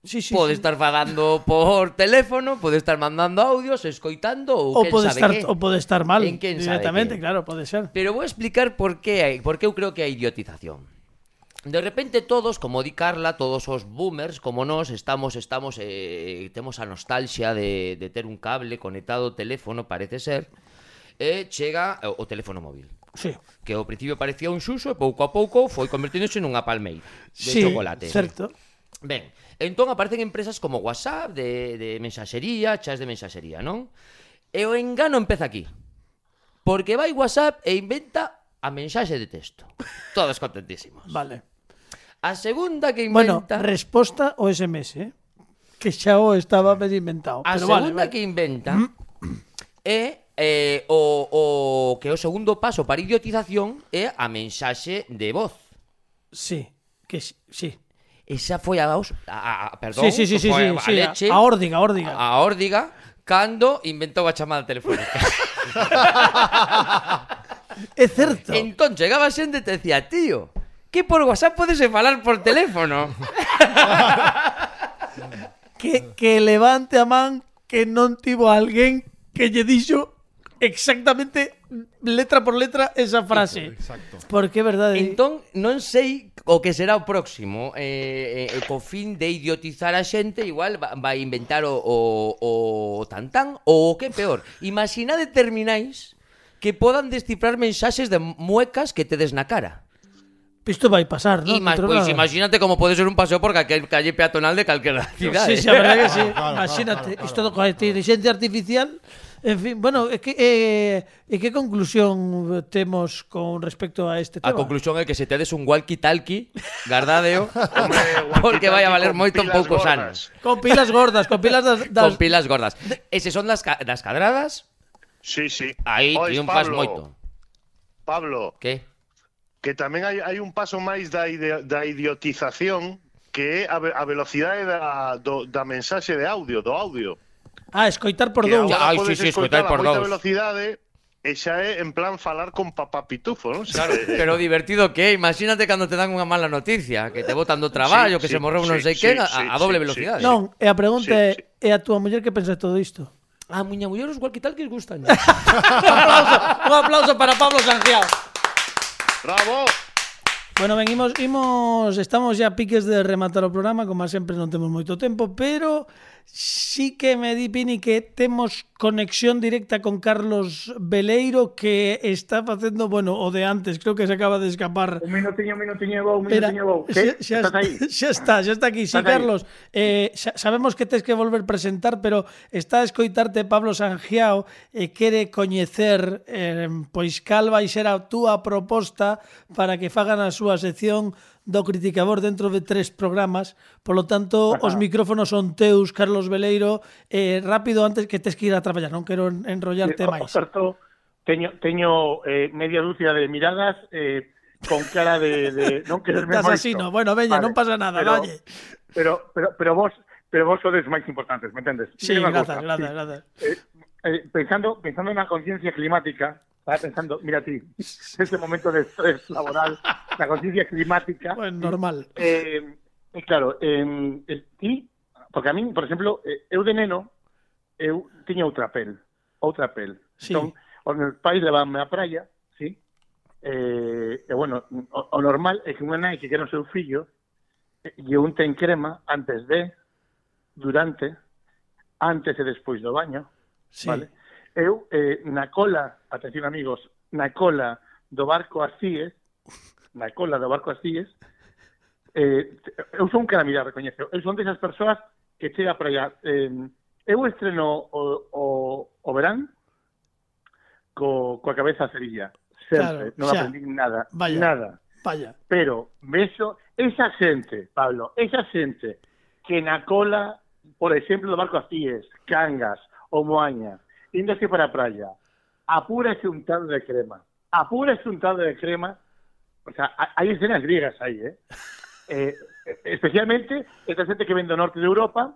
Sí, sí, pode sí. estar falando por teléfono, pode estar mandando audios, escoitando ou, ou pode sabe estar que? o pode estar mal en quen directamente, sabe que? claro, pode ser. Pero vou explicar por que hai, por que eu creo que hai idiotización. De repente todos, como di Carla, todos os boomers como nós estamos estamos eh, temos a nostalgia de de ter un cable conectado ao teléfono, parece ser. E eh, chega o, o teléfono móvil. Sí. Que ao principio parecía un xuxo e pouco a pouco foi convertiéndose nunha palmeira de sí, chocolate. certo. Ben, Entón aparecen empresas como WhatsApp, de, de mensaxería, chas de mensaxería, non? E o engano empeza aquí. Porque vai WhatsApp e inventa a mensaxe de texto. Todos contentísimos. Vale. A segunda que inventa... Bueno, resposta o SMS, eh? que xa o estaba medio inventado. A pero segunda vale, vale. que inventa é eh, o, o que é o segundo paso para idiotización é a mensaxe de voz. Sí, que sí e xa foi a, a, a perdón, sí, sí, sí, sí, sí, a, sí, Leche, a, a Órdiga, a Órdiga. A, a Órdiga cando inventou a chamada telefónica. é certo. Entón chegaba xente e te decía, tío, que por WhatsApp podes falar por teléfono. que, que levante a man que non tivo alguén que lle dixo exactamente letra por letra esa frase. Exacto. Porque é verdade. Entón, non sei o que será o próximo. Eh, eh, eh co fin de idiotizar a xente, igual vai inventar o, o, o tantán ou o que peor. Imaginade termináis que podan descifrar mensaxes de muecas que tedes na cara. Isto vai pasar, non? Ima, pois pues, imagínate como pode ser un paseo por calquer calle peatonal de calquera cidade. Sí, sí, eh. a verdade que sí. Claro, claro, imagínate, claro, claro, claro, claro. isto co inteligencia artificial En fin, bueno, e que, eh, e que conclusión temos con respecto a este tema? A conclusión é que se tedes un walkie-talkie, gardadeo, Hombre, porque vai a valer moito poucos anos. Con pilas gordas, con pilas das... das... Con pilas gordas. E se son das, ca das cadradas, sí, sí. aí Ois, triunfas Pablo, moito. Pablo, que? que tamén hai, hai un paso máis da, ide, da idiotización que é a, a velocidade da, do, da mensaxe de audio, do audio. Ah, escoitar por dous. Ah, sí, sí, escoitar, por dous. velocidade e xa é en plan falar con papá pitufo, non? Claro, pero divertido que é, imagínate cando te dan unha mala noticia, que te botan do traballo, sí, que sí, se morreu sí, non sei sí, quen, sí, a, a doble sí, velocidade. Sí, non, e a pregunta sí, é, sí. é a túa muller que pensa todo isto? A miña muller os tal que gustan. un, aplauso, un aplauso para Pablo Sanciao. Bravo. Bueno, ben, imos, imos, estamos ya a piques de rematar o programa, como sempre non temos moito tempo, pero Sí que me di, Pini, que temos conexión directa con Carlos Veleiro que está facendo, bueno, o de antes, creo que se acaba de escapar. Un minutiño, un minutinho, vou, un Pera, minutinho, vou. Xa, xa, estás aí? xa está, xa está aquí. Sí, Carlos, eh, xa, sabemos que tes que volver presentar, pero está a escoitarte Pablo Sangiao e eh, quere coñecer eh, pois cal vai ser a túa proposta para que fagan a súa sección do criticador dentro de tres programas, polo tanto, Ajá. os micrófonos son teus, Carlos Veleiro, eh, rápido antes que tes que ir a traballar, non quero enrollarte eh, máis. Certo, teño, teño eh, media dúcia de miradas eh, con cara de, de non quererme moito. no? bueno, veña, vale, non pasa nada, pero, valle. Pero, pero, pero vos pero vos sodes máis importantes, me entendes? Sí, grazas, grazas, grazas. Eh, eh, pensando, pensando na conciencia climática, estaba pensando, mira ti, ese momento de estrés laboral, la conciencia climática. Bueno, normal. Eh, eh, claro, eh, ti, porque a mí, por exemplo, eh, eu de neno, eu tiña outra pel, outra pel. Sí. Entón, os meus pais levanme á praia, sí? Eh, e, bueno, o, o normal é que unha nai que quere o seu fillo eh, lle unten crema antes de, durante, antes e despois do baño, Sí. vale? Eu, eh, na cola, atención amigos, na cola do barco Asíes, na cola do barco Asíes, eh, eu son un calamidad, recoñezo. Eu son desas persoas que chega para allá. Eh, eu estreno o, o, o verán co, coa cabeza cerilla. Claro, Sempre, non xa. aprendí nada. Vaya. Nada. Vaya. Pero vexo esa xente, Pablo, esa xente que na cola, por exemplo, do barco Asíes, Cangas ou Moaña, índose para a praia, apúrase un tal de crema, apúrase un tal de crema, o sea, ha- hai escenas griegas aí, eh? eh especialmente esta xente que ven do norte de Europa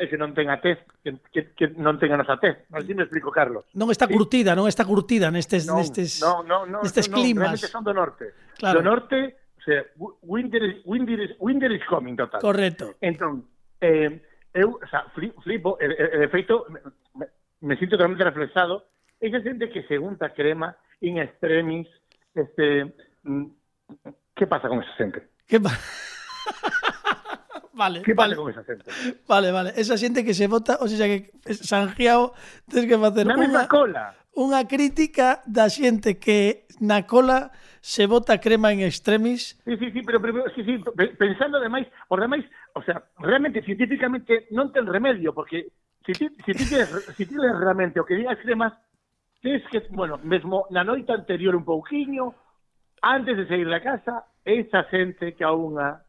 e que non ten a tez, que, que, que non ten a nosa tez. Non sei me explico, Carlos. Non está curtida, non está curtida nestes Non, nestes no, no, no, nestes no, climas. realmente son do norte. Claro. Do norte, o sea, wi- winter, is- winter, is, winter is coming, total. Correcto. Entón, eh, eu, o sea, fli- flipo, e, e de feito, me, me siento totalmente reflejado. esa gente que se unta crema in extremis. Este, mm, ¿Qué pasa con esa gente? ¿Qué pasa? vale. ¿Qué vale. con esa xente? Vale, vale. Esa xente que se vota, o sea que Sanjiao tens que facer na unha, cola. unha crítica da xente que na cola se vota crema en extremis. Sí, sí, sí, pero, pero sí, sí, pensando ademais, por demais, o sea, realmente científicamente non ten remedio, porque si ti, si ti tienes, si ti lees realmente o que digas cremas, tens que, bueno, mesmo na noite anterior un pouquiño, antes de sair da casa, esa xente que a unha,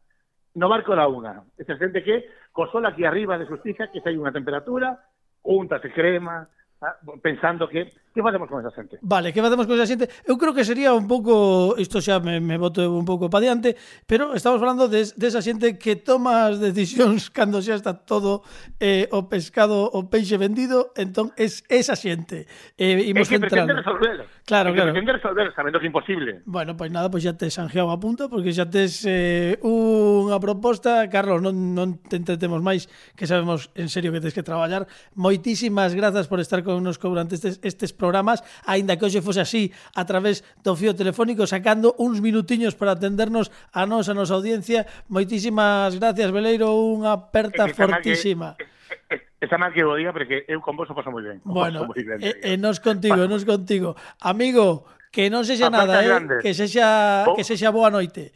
no barco da unha, esa xente que, co sol aquí arriba de xustiza, que se hai unha temperatura, úntase crema, ah, pensando que, que facemos con esa xente? Vale, que facemos con esa xente? Eu creo que sería un pouco, isto xa me, me boto un pouco pa diante, pero estamos falando des, de esa xente que toma as decisións cando xa está todo eh, o pescado, o peixe vendido, entón es esa xente. Eh, imos é que pretende resolver. Claro, é que claro. pretende resolver, sabendo que é imposible. Bueno, pois pues nada, pois pues xa te sanjeado a punta, porque xa tes eh, unha proposta, Carlos, non, non te entretemos máis, que sabemos en serio que tens que traballar. Moitísimas grazas por estar con nos durante estes, estes programas, aínda que hoxe fose así a través do fío telefónico sacando uns minutiños para atendernos a nos, a nosa audiencia. Moitísimas gracias, Beleiro, unha aperta que fortísima. Que, Está mal que o día, pero que eu con vos o paso moi ben. O bueno, moi ben, e, e nos contigo, vale. nos contigo. Amigo, que non sexa aperta nada, eh, grande. eh? que sexa, oh. que sexa boa noite.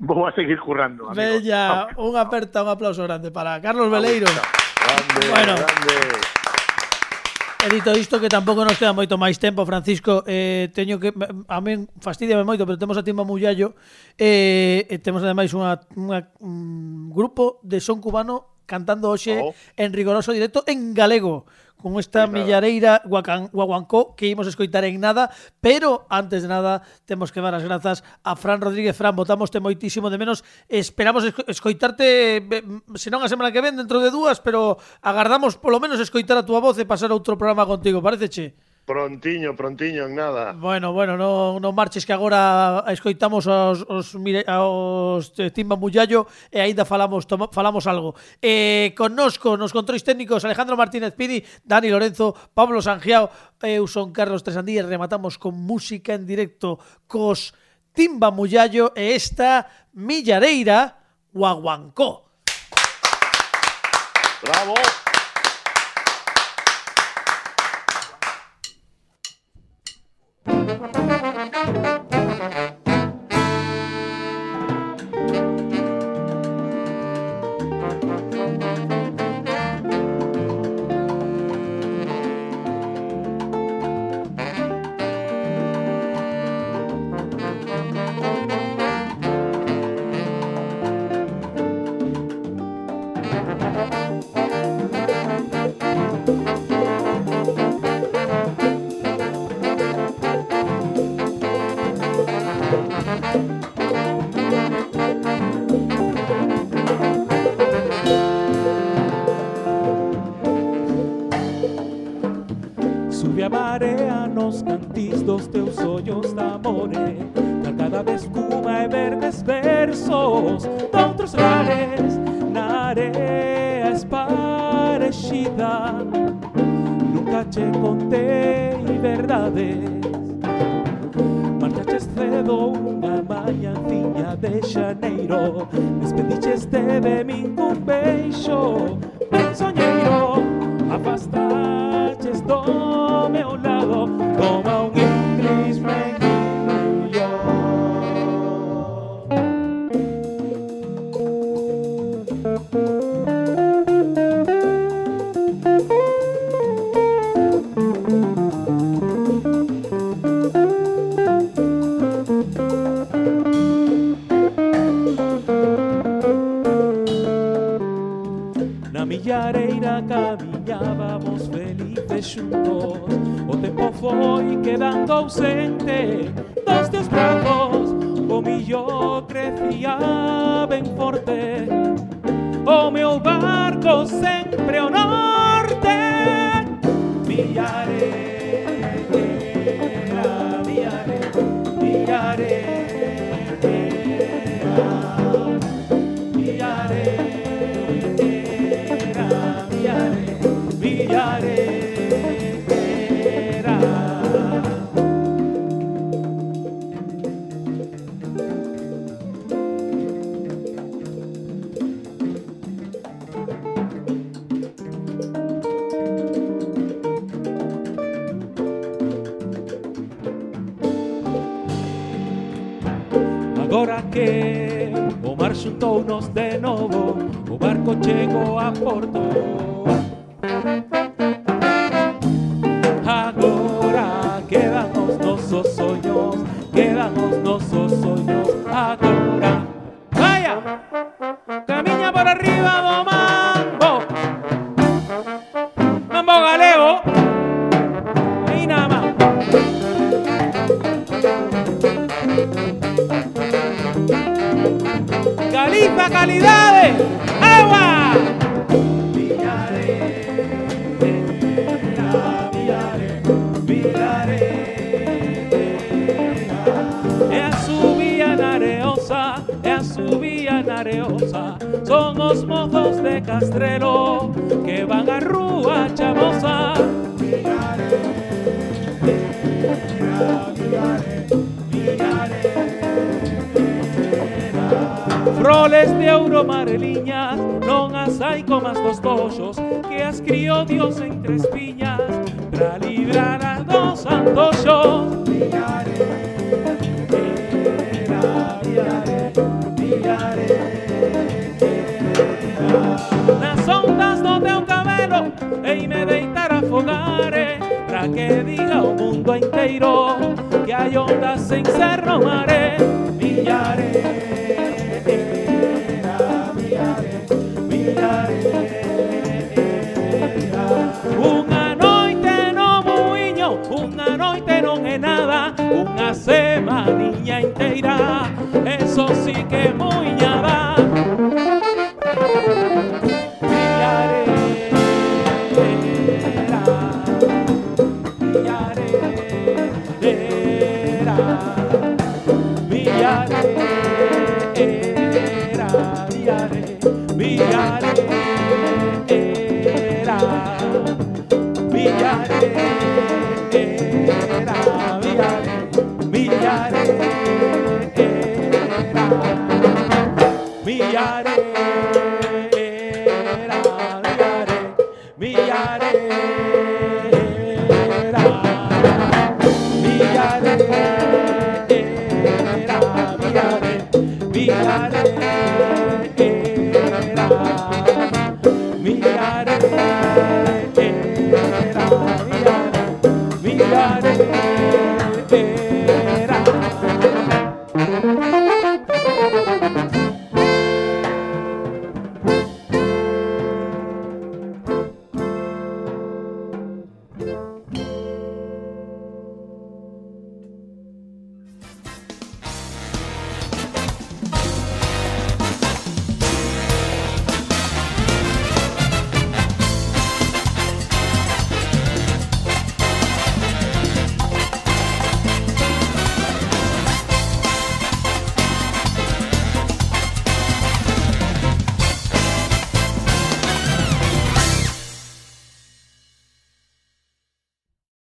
Vou a seguir currando, amigo. Bella, unha aperta, un aplauso grande para Carlos Beleiro. Grande, bueno, grande. E dito isto que tampouco nos queda moito máis tempo, Francisco, eh, teño que a min fastidiame moito, pero temos a Timba Mullallo eh, e temos ademais unha, unha, un grupo de son cubano cantando hoxe oh. en rigoroso directo en galego con esta pues millareira guaguancó que imos escoitar en nada, pero antes de nada temos que dar as grazas a Fran Rodríguez. Fran, votamoste moitísimo de menos. Esperamos escoitarte senón a semana que ven dentro de dúas, pero agardamos polo menos escoitar a túa voz e pasar outro programa contigo, pareceche? Prontiño, prontiño, en nada. Bueno, bueno, non, no marches que agora escoitamos aos, os, mire, Timba Mullallo e aínda falamos toma, falamos algo. Eh, connosco, nos controis técnicos, Alejandro Martínez Pidi, Dani Lorenzo, Pablo Sangiao, eu son Carlos Tresandí e rematamos con música en directo cos Timba Mullallo e esta Millareira Guaguancó. Bravo! amore, cada vez cuba verdes versos doutros lares na areia esparecida nunca che contei verdades marchaches cedo unha mañanciña de xaneiro despediches de de min cun beixo ben soñeiro afastaches do meu lado como Agora que o mar xuntou nos de novo O barco chegou a porto dieron en nada una semanilla entera. Eso sí que muy